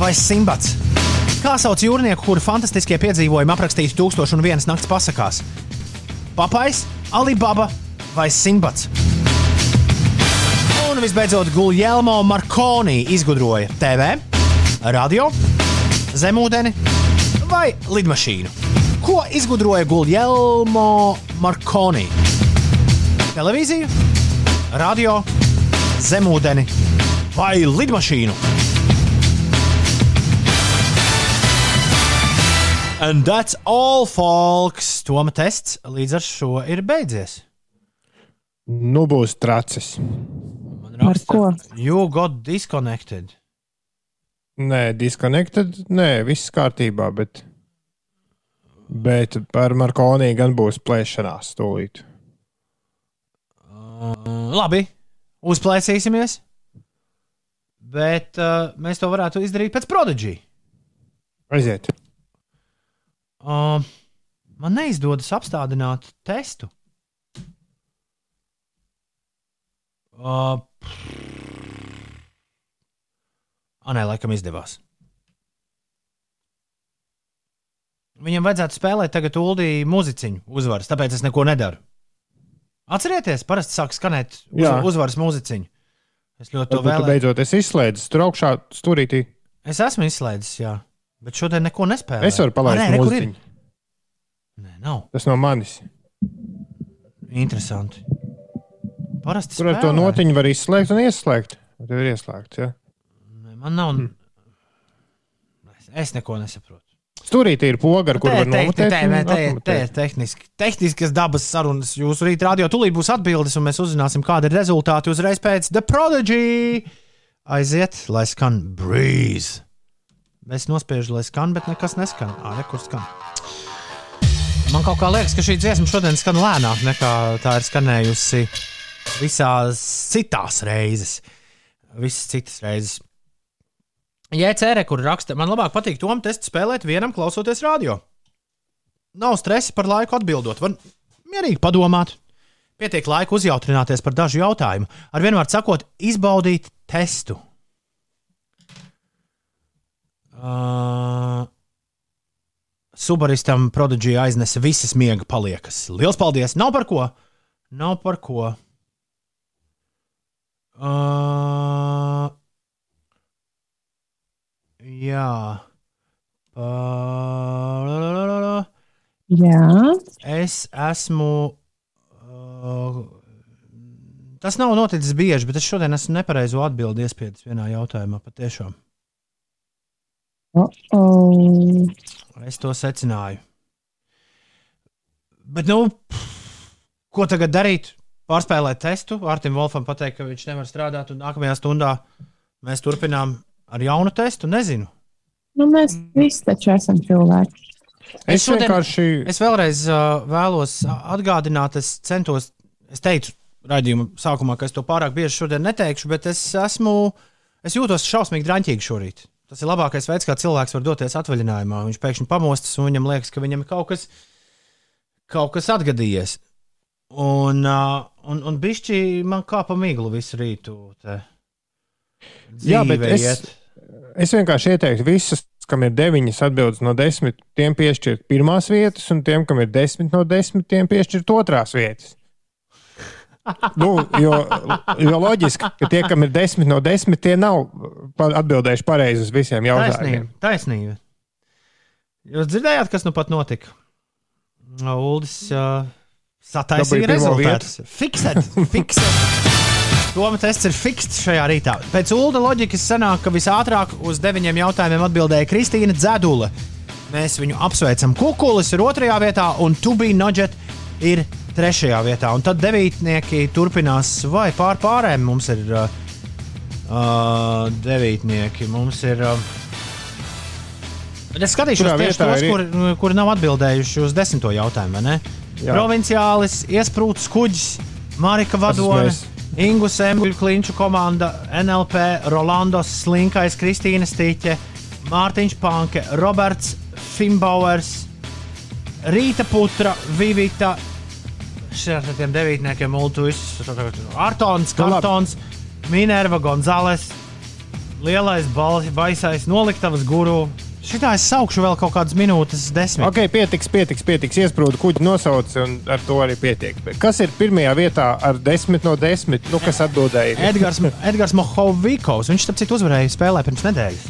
vai Simbats? Kā sauc jūrnieku, kuru fantastiskie piedzīvojumi aprakstīti tūkstoš un vienas nakts pasakās? Papais, Alibaba vai Simbats? Un visbeidzot, Guljelmo Markoni izgudroja TV, radio, zemūdeni vai lidmašīnu. Ko izgudroja Guljelmo Markoni? televīziju, radio, zemūdeni vai lidmašīnu. And that's all, folks. Toma tests līdz ar šo ir beidzies. Nu, būs tracis. Ar ko? You got disconnected. Nē, disconnected. Nē, viss kārtībā, bet, bet par Markonī gan būs plēšanās stūlīt. Uh, labi, uzplēsīsimies. Bet uh, mēs to varētu izdarīt pēc Prodigy. Aiziet. Uh, man neizdodas apstādināt testu. Uh, Anē, laikam izdevās. Viņam vajadzētu spēlēt tagad ULDī muziciņu uzvaras, tāpēc es neko nedaru. Atcerieties, parasti sāk skanēt uz, uzvaras muziciņu. Es ļoti to vēlēju. beidzot esi izslēdzis tur augšā stūrītī. Es esmu izslēdzis, jā, bet šodien neko nespēju. Es varu palaist Nē, ir? mūziķu. Nē, nav. Tas no manis. Interesanti. Parasti Tur ar to notiņu var izslēgt un ieslēgt. Tev ir ieslēgts. Ja? Man nav. Es, es neko nesaprotu. Stūrītī ir poga, ar kuru var apmatēt. te ir tehniski, tehniskas dabas sarunas. Jūsu rīta radio tūlīt būs atbildes, un mēs uzzināsim, kāda ir rezultāti uzreiz pēc The Prodigy. Aiziet, lai skan breeze. Es nospiežu, lai skan, bet nekas neskan. Ā, re, kur skan. Man kaut kā liekas, ka šī dziesma šodien skan lēnāk nekā tā ir skanējusi visās citās reizes. Visas citas reizes. JCR, kur raksta, man labāk patīk tom testu spēlēt vienam, klausoties radio. Nav stresa par laiku atbildot, var mierīgi padomāt. Pietiek laika uzjautrināties par dažu jautājumu. Ar vienu vārdu sakot, izbaudīt testu. Uh, Subaristam Prodigy aiznesa visas miega paliekas. Lielas paldies! Nav par ko! Nav par ko! Uh, jā. Pa... Jā. Es esmu. Uh, tas nav noticis bieži, bet es šodien esmu nepareizo atbildi iespiedis vienā jautājumā. Patiešām. Oh -oh. Es to secināju. Bet, nu, ko tagad darīt? Pārspēlēt testu, Artim Wolfam pateikt, ka viņš nevar strādāt, un nākamajā stundā mēs turpinām ar jaunu testu. Nezinu. Nu, mēs visi taču esam cilvēki. Es vienkārši- Es vēlreiz uh, vēlos atgādināt, es centos, es teicu raidījuma sākumā, ka es to pārāk bieži šodien neteikšu, bet es esmu, es jūtos šausmīgi draņķīgi šorīt. Tas ir labākais veids, kā cilvēks var doties atvaļinājumā. Viņš pēkšņi pamostas un viņam liekas, ka viņam ir kaut kas, kaut kas atgadījies. Un, un, un bišķi man kā pa miglu visu rītu. Jā, bet es, iet. es vienkārši ieteiktu visus, kam ir deviņas atbildes no desmit, tiem piešķirt pirmās vietas, un tiem, kam ir desmit no desmit, tiem piešķirt otrās vietas. Nu, jo, jo loģiski, ka tie, kam ir desmit no desmit, tie nav atbildējuši pareizi uz visiem jautājumiem. Taisnība. taisnība. Jūs dzirdējāt, kas nu pat notika? Uldis uh, sataisīja rezultātus. Fiksēt, fiksēt. Doma tests ir fiksts šajā rītā. Pēc Ulda loģikas sanāk, ka visātrāk uz deviņiem jautājumiem atbildēja Kristīna Dzedula. Mēs viņu apsveicam. Kukulis ir otrajā vietā, un Tubija Nodžet ir trešajā vietā. Un tad devītnieki turpinās vai pār pārējiem. Mums ir uh, uh, devītnieki. Mums ir. Uh, Es skatīšos tieši tos, ir- kuri kur nav atbildējuši uz desmito jautājumu. Provinciālis, iesprūts kuģis, Marika Vadone, mēs. Ingus Embuļu klinču komanda, NLP, Rolandos Slinkais, Kristīna Stīķe, Mārtiņš Panke, Roberts Fimbauers, Rīta Putra, Vivita. Šie ar tiem devītniekiem Multuis, Artons, Nu. Kartons, Minerva Gonzales, Lielais balsi, baisais noliktavas guru. Šitā es saukšu vēl kaut kādas minūtes, desmit. Ok, pietiks, pietiks, pietiks. Iesprūdu kuģi nosauc, un ar to arī pietiek. Bet Kas ir pirmajā vietā ar 10 no 10? Nu, kas atbildēja? Edgars, Edgars Mohovikovs. Viņš, starp citu, uzvarēja spēlē pirms nedēļas.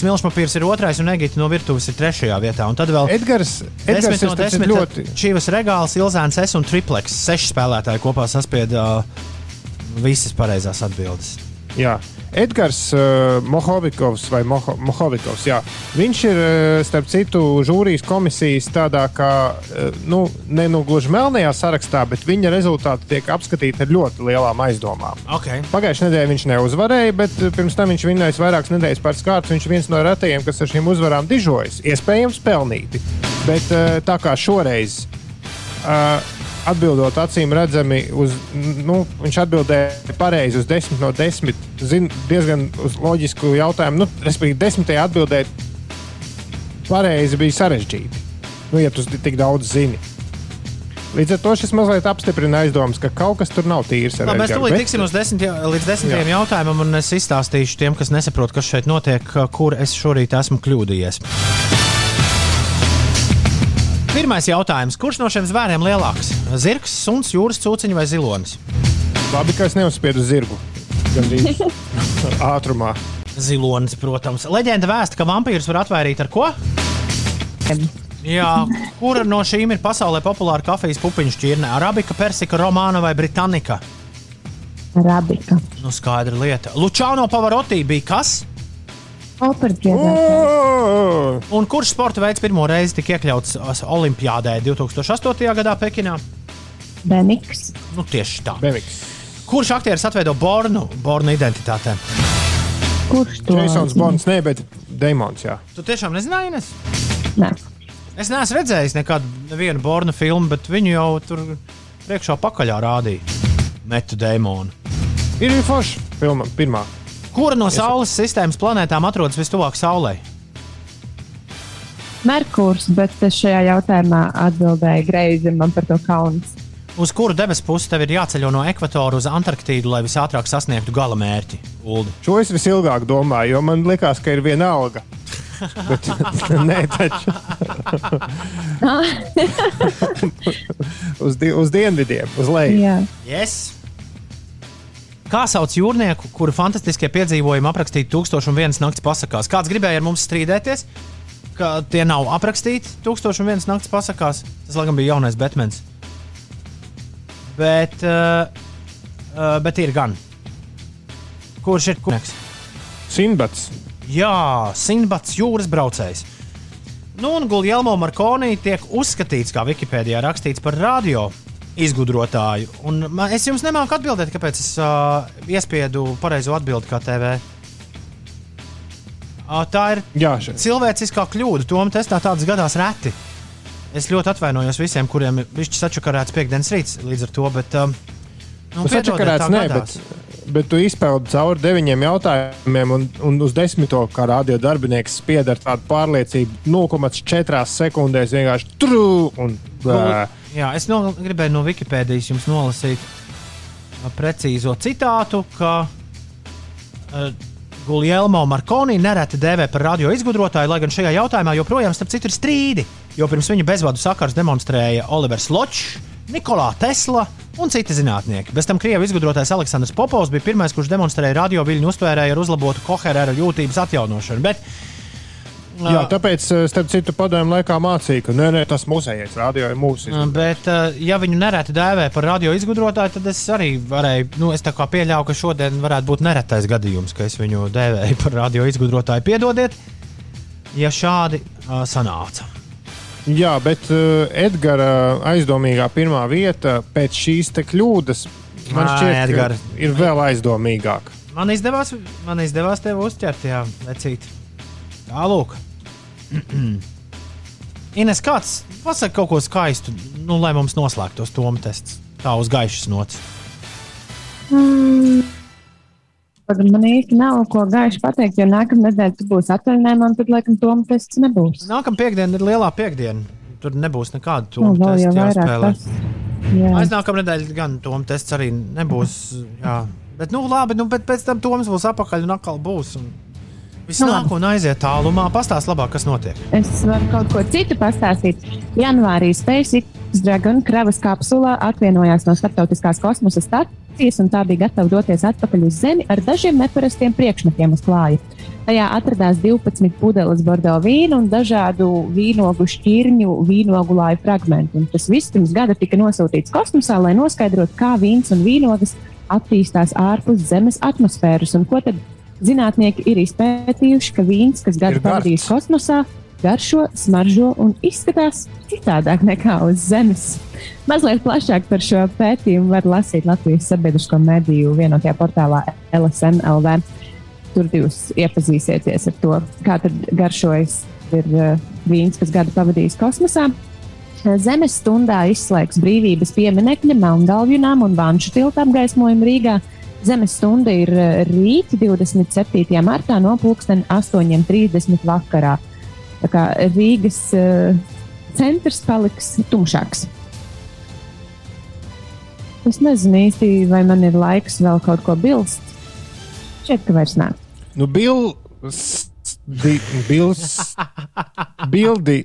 Smilšu papīrs ir otrais, un Egīte no virtuves ir trešajā vietā. Un tad vēl Edgars, Edgars no desmit. ļoti. Čīvas regāls, Ilzāns S un Tripleks. Seši spēlētāji kopā saspieda uh, visas pareizās atbildes. Jā. Edgars uh, Mohovikovs vai Moho, Mohovikovs, jā. viņš ir uh, starp citu žūrijas komisijas tādā kā, uh, nu, ne nu gluži melnajā sarakstā, bet viņa rezultāti tiek apskatīti ar ļoti lielām aizdomām. Okay. Pagājušajā nedēļā viņš neuzvarēja, bet uh, pirms tam viņš vinnējis vairākas nedēļas pēc kārtas. Viņš ir viens no retajiem, kas ar šīm uzvarām dižojas. Iespējams, pelnīti. Bet uh, tā kā šoreiz. Uh, Atbildot acīm redzami, uz, nu, viņš atbildēja pareizi uz 10 no 10. Zin, diezgan uz loģisku jautājumu. Nu, respektīvi, desmitajā atbildēt pareizi bija sarežģīti. Nu, ja tu tik daudz zini. Līdz ar to šis mazliet apstiprina aizdomas, ka kaut kas tur nav tīrs. Labi, mēs bet- tiksim uz desmit, līdz desmitiem Jā. jautājumam, un es izstāstīšu tiem, kas nesaprot, kas šeit notiek, kur es šorīt esmu kļūdījies. Pirmais jautājums. Kurš no šiem zvēriem lielāks? Zirgs, suns, jūras cūciņš vai zilonis? Labi, ka es neuzspiedu zirgu. Gandrīz ātrumā. Zilonis, protams. Leģenda vēsta, ka vampīrus var atvairīt ar ko? Jā, kura no šīm ir pasaulē populāra kafijas pupiņu šķirne? Arabika, persika, romāna vai britānika? Arabika. Nu, skaidra lieta. Lučāno Pavarotti bija kas? Un kurš sporta veids pirmo reizi tika iekļauts Olimpijādē 2008. gadā Pekinā? Bemiks. Nu, tieši tā. Bemiks. Kurš aktieris atveido Bornu, Bornu identitātē? Kurš to Jasons Bonds, ne, bet Deimons. Jā. Tu tiešām nezināji, Ines? Nē. Es neesmu redzējis nekādu Bornu filmu, bet viņu jau tur priekšā pakaļā rādīja. Metu dēmonu. Ir arī forša filma, pirmā. Kura no Saules sistēmas planētām atrodas vistuvāk Saulei? Merkurs, bet es šajā jautājumā atbildēju greizi. Man par to kauns. Uz kuru debesu pusi tev ir jāceļo no ekvatora uz Antarktīdu, lai visātrāk sasniegtu gala mērķi? Uldi. Šo es visilgāk domāju, jo man liekas, ka ir viena alga. Bet, nē, taču. uz, di uz dienvidiem, uz leju. Jā. Yes. Kā sauc jūrnieku, kuru fantastiskie piedzīvojumi aprakstīti 1001 nakts pasakās? Kāds gribēja ar mums strīdēties, ka tie nav aprakstīti 1001 nakts pasakās? Tas, laikam, bija jaunais Batmans. Bet, uh, uh, bet ir gan. Kurš ir kungs? Sinbats. Jā, Sinbats jūras braucējs. Nu, un Guljelmo Markonī tiek uzskatīts, kā Wikipēdijā rakstīts, par radio izgudrotāju. Un man, es jums nemāku atbildēt, kāpēc es uh, iespiedu pareizo atbildi kā TV. Uh, tā ir Jā, cilvēciskā kļūda. Tom testā tādas gadās reti. Es ļoti atvainojos visiem, kuriem ir bijis sačakarēts piekdienas rīts līdz ar to. Bet, um, nu, Nu, sačakarēts, nē, gadās. bet, bet tu izpeldi cauri deviņiem jautājumiem, un, un uz desmito, kā radio darbinieks, spied ar tādu pārliecību, 0,4 sekundēs vienkārši trū un bē. Jā, es no, gribēju no Wikipēdijas jums nolasīt uh, precīzo citātu, ka uh, Guljelmo Markoni nereti dēvē par radio izgudrotāju, lai gan šajā jautājumā joprojām starp citu ir strīdi, jo pirms viņa bezvadu sakars demonstrēja Olivers Ločs, Nikolā Tesla un citi zinātnieki. Bez tam Krievijas izgudrotais Aleksandrs Popovs bija pirmais, kurš demonstrēja radio viļņu uztvērēju ar uzlabotu koherēra jūtības atjaunošanu. Bet, Jā, tāpēc, eh, starp citu, padomju laikā mācīja, ka nē, nē, tas mūsējais radio ir mūsu. Uh, Bet, uh, ja viņu nereti dēvē par radio izgudrotāju, tad es arī varēju, nu, es tā kā pieļauju, ka šodien varētu būt neretais gadījums, ka es viņu dēvēju par radio izgudrotāju. Piedodiet, ja šādi uh, sanāca. Jā, bet uh, Edgara aizdomīgā pirmā vieta pēc šīs te kļūdas man šķiet, Edgar. ka ir vēl aizdomīgāka. Man izdevās, man izdevās tevi uzķert, jā, vecīt. Tālūk. Ines, kāds pasaka kaut ko skaistu, nu, lai mums noslēgtos tomu tests. Tā uz gaišas nots. Mm. Man īsti nav ko gaiši pateikt, jo nākamā nedēļa tu būsi atvaļinājumā, un tad, laikam, Tomas tests nebūs. Nākamā piekdiena ir lielā piekdiena. Tur nebūs nekāda Nu, tomu jau testa jāspēlē. tas. Jā. Aiznākamā nedēļa gan tomu tests arī nebūs. Jā. Bet, nu, labi, nu, bet pēc tam Toms būs apakaļ un atkal būs. Un... Viss nāk un aiziet tālumā. Pastāst labāk, kas notiek. Es varu kaut ko citu pastāstīt. Janvārī SpaceX Dragon kravas kapsulā atvienojās no starptautiskās kosmosa stācijas, un tā bija gatava doties atpakaļ uz Zemi ar dažiem neparastiem priekšmetiem uz klāja. Tajā atradās 12 pudeles bordo vīnu un dažādu vīnogu šķirņu, vīnogu lāju fragmentu. Un tas viss pirms gada tika nosūtīts kosmosā, lai noskaidrotu, kā vīns un vīnogas attīstās ārpus Zemes atmosfēras. Un ko tad zinātnieki ir izpētījuši, ka vīns, kas gadu pavadījis kosmosā, garšo, smaržo un izskatās citādāk nekā uz Zemes. Mazliet plašāk par šo pētījumu var lasīt Latvijas sabiedrisko mediju vienotajā portālā LSMLV. Tur jūs iepazīsieties ar to, kā garšojas ir uh, vīns, kas gadu pavadījis kosmosā. Zemes stundā izslēgs brīvības pieminekļa Melngalvjunām un Vanšu tilta apgaismojumu Rīgā. Zemes stunda ir eh, rīt, 27. martā, no 8.30 vakarā. Tā kā Rīgas uh, centrs paliks tumšāks. Es nezinu īsti, vai man ir laiks vēl kaut ko bilst. Šķiet, ka vairs nē. Nu, bildi, bils, bildi,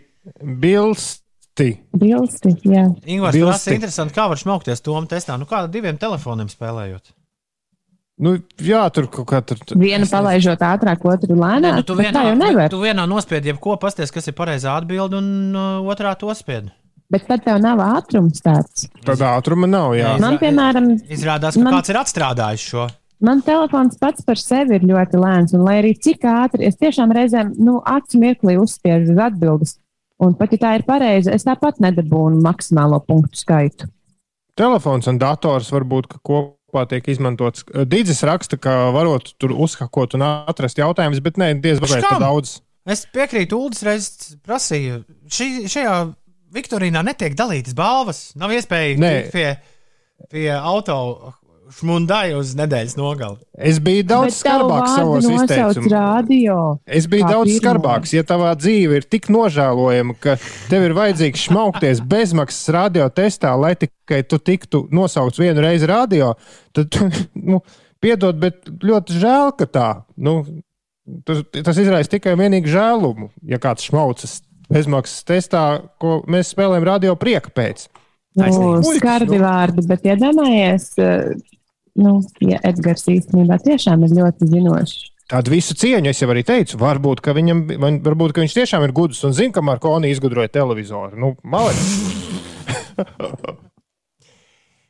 bilsti. Bilsti, jā. Ingūns Bilsti. prasa, interesanti, kā var smaukties Tomu testā. Nu, kāda diviem telefoniem spēlējot? Nu, jā, tur kaut kā tur. Vienu palaižot ātrāk, otru lēnāk. nu, tu, vienā, tā jau nevar. tu vienā nospiedi jebko, pasties, kas ir pareizā atbilde, un uh, otrā to spied. Bet tad tev nav ātrums tāds. Tādā ātruma nav. Jā. Man, piemēram, Izrādās, ka man- kāds ir atstrādājis šo. Man telefons pats par sevi ir ļoti lēns, un lai arī cik ātri es tiešām reizēm nu, acu mirklī uzspiežu uz atbildes, un pat ja tā ir pareiza, es tāpat nedabūnu maksimālo punktu skaitu. Telefons un dators varbūt ka kopā tiek izmantots. Dīdzis raksta, ka varot tur uzhakot un atrast jautājumus, bet nē, diez vai tā daudz. Es piekrītu, Ulas reizes prasīju, šī, šajā Viktorīnā netiek dalītas balvas. Nav iespēja tikt pie, pie auto šmundai uz nedēļas nogali. Es biju daudz Bet skarbāks savos izteikumos. radio. Es biju daudz pirmo. skarbāks. Ja tavā dzīve ir tik nožēlojama, ka tev ir vajadzīgs šmaukties bezmaksas radio testā, lai tikai tu tiktu nosaukts vienu reizi radio, tad, nu, piedod, bet ļoti žēl, ka tā. Nu, tas, tas izraisa tikai un vienīgi žēlumu, ja kāds šmaucas bezmaksas testā, ko mēs spēlējam radio prieka pēc. Nu, skarbi vārdi, bet iedomājies, eh, nu, ja Edgars īstenībā tiešām ir ļoti zinošs. Tādu visu cieņu es jau arī teicu. Varbūt, ka, viņam, varbūt, ka viņš tiešām ir gudrs un zina, ka Markoni izgudroja televizoru. Nu, malec.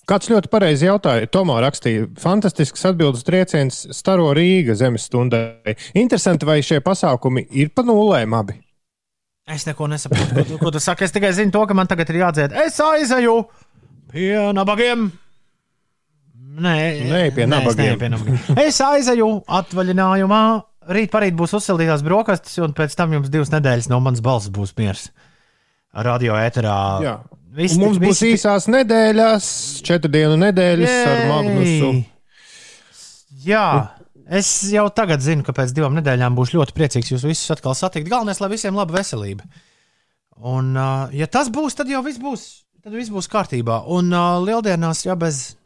Es. Kāds ļoti pareizi jautāja, Tomā rakstīja, fantastisks atbildes trieciens Staro Rīga zemes stundai. Interesanti, vai šie pasākumi ir pa nulēm abi? Es neko nesaprotu. Ko, tu- ko tu saki? Es tikai zinu to, ka man tagad ir jādzied. Es aizēju pie nabagiem. Nē, Nē, pie es nabagiem. neeju pie nabagiem. Es aizēju atvaļinājumā. Rīt parīt būs uzsildītās brokastis, un pēc tam jums divas nedēļas no manas balss būs miers. Radio ēterā. Jā. Visi, Un mums būs visi- īsās nedēļas, četru dienu nedēļas ar Jej! Magnusu. Jā, es jau tagad zinu, ka pēc divām nedēļām būšu ļoti priecīgs jūs visus atkal satikt. Galvenais, lai visiem laba veselība. Un, uh, ja tas būs, tad jau viss būs, tad viss būs kārtībā. Un uh, lieldienās jau bez,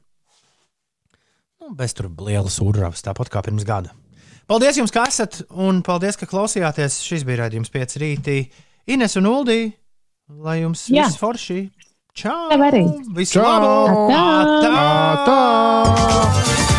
nu, bez tur lielas urvas, tāpat kā pirms gada. Paldies jums, ka esat, un paldies, ka klausījāties. Šis bija raidījums 5 rītī. Ines un Uldī, lai jums Jā. viss forši. Čau! Visu Čau! labu! Atā! Atā! Tā!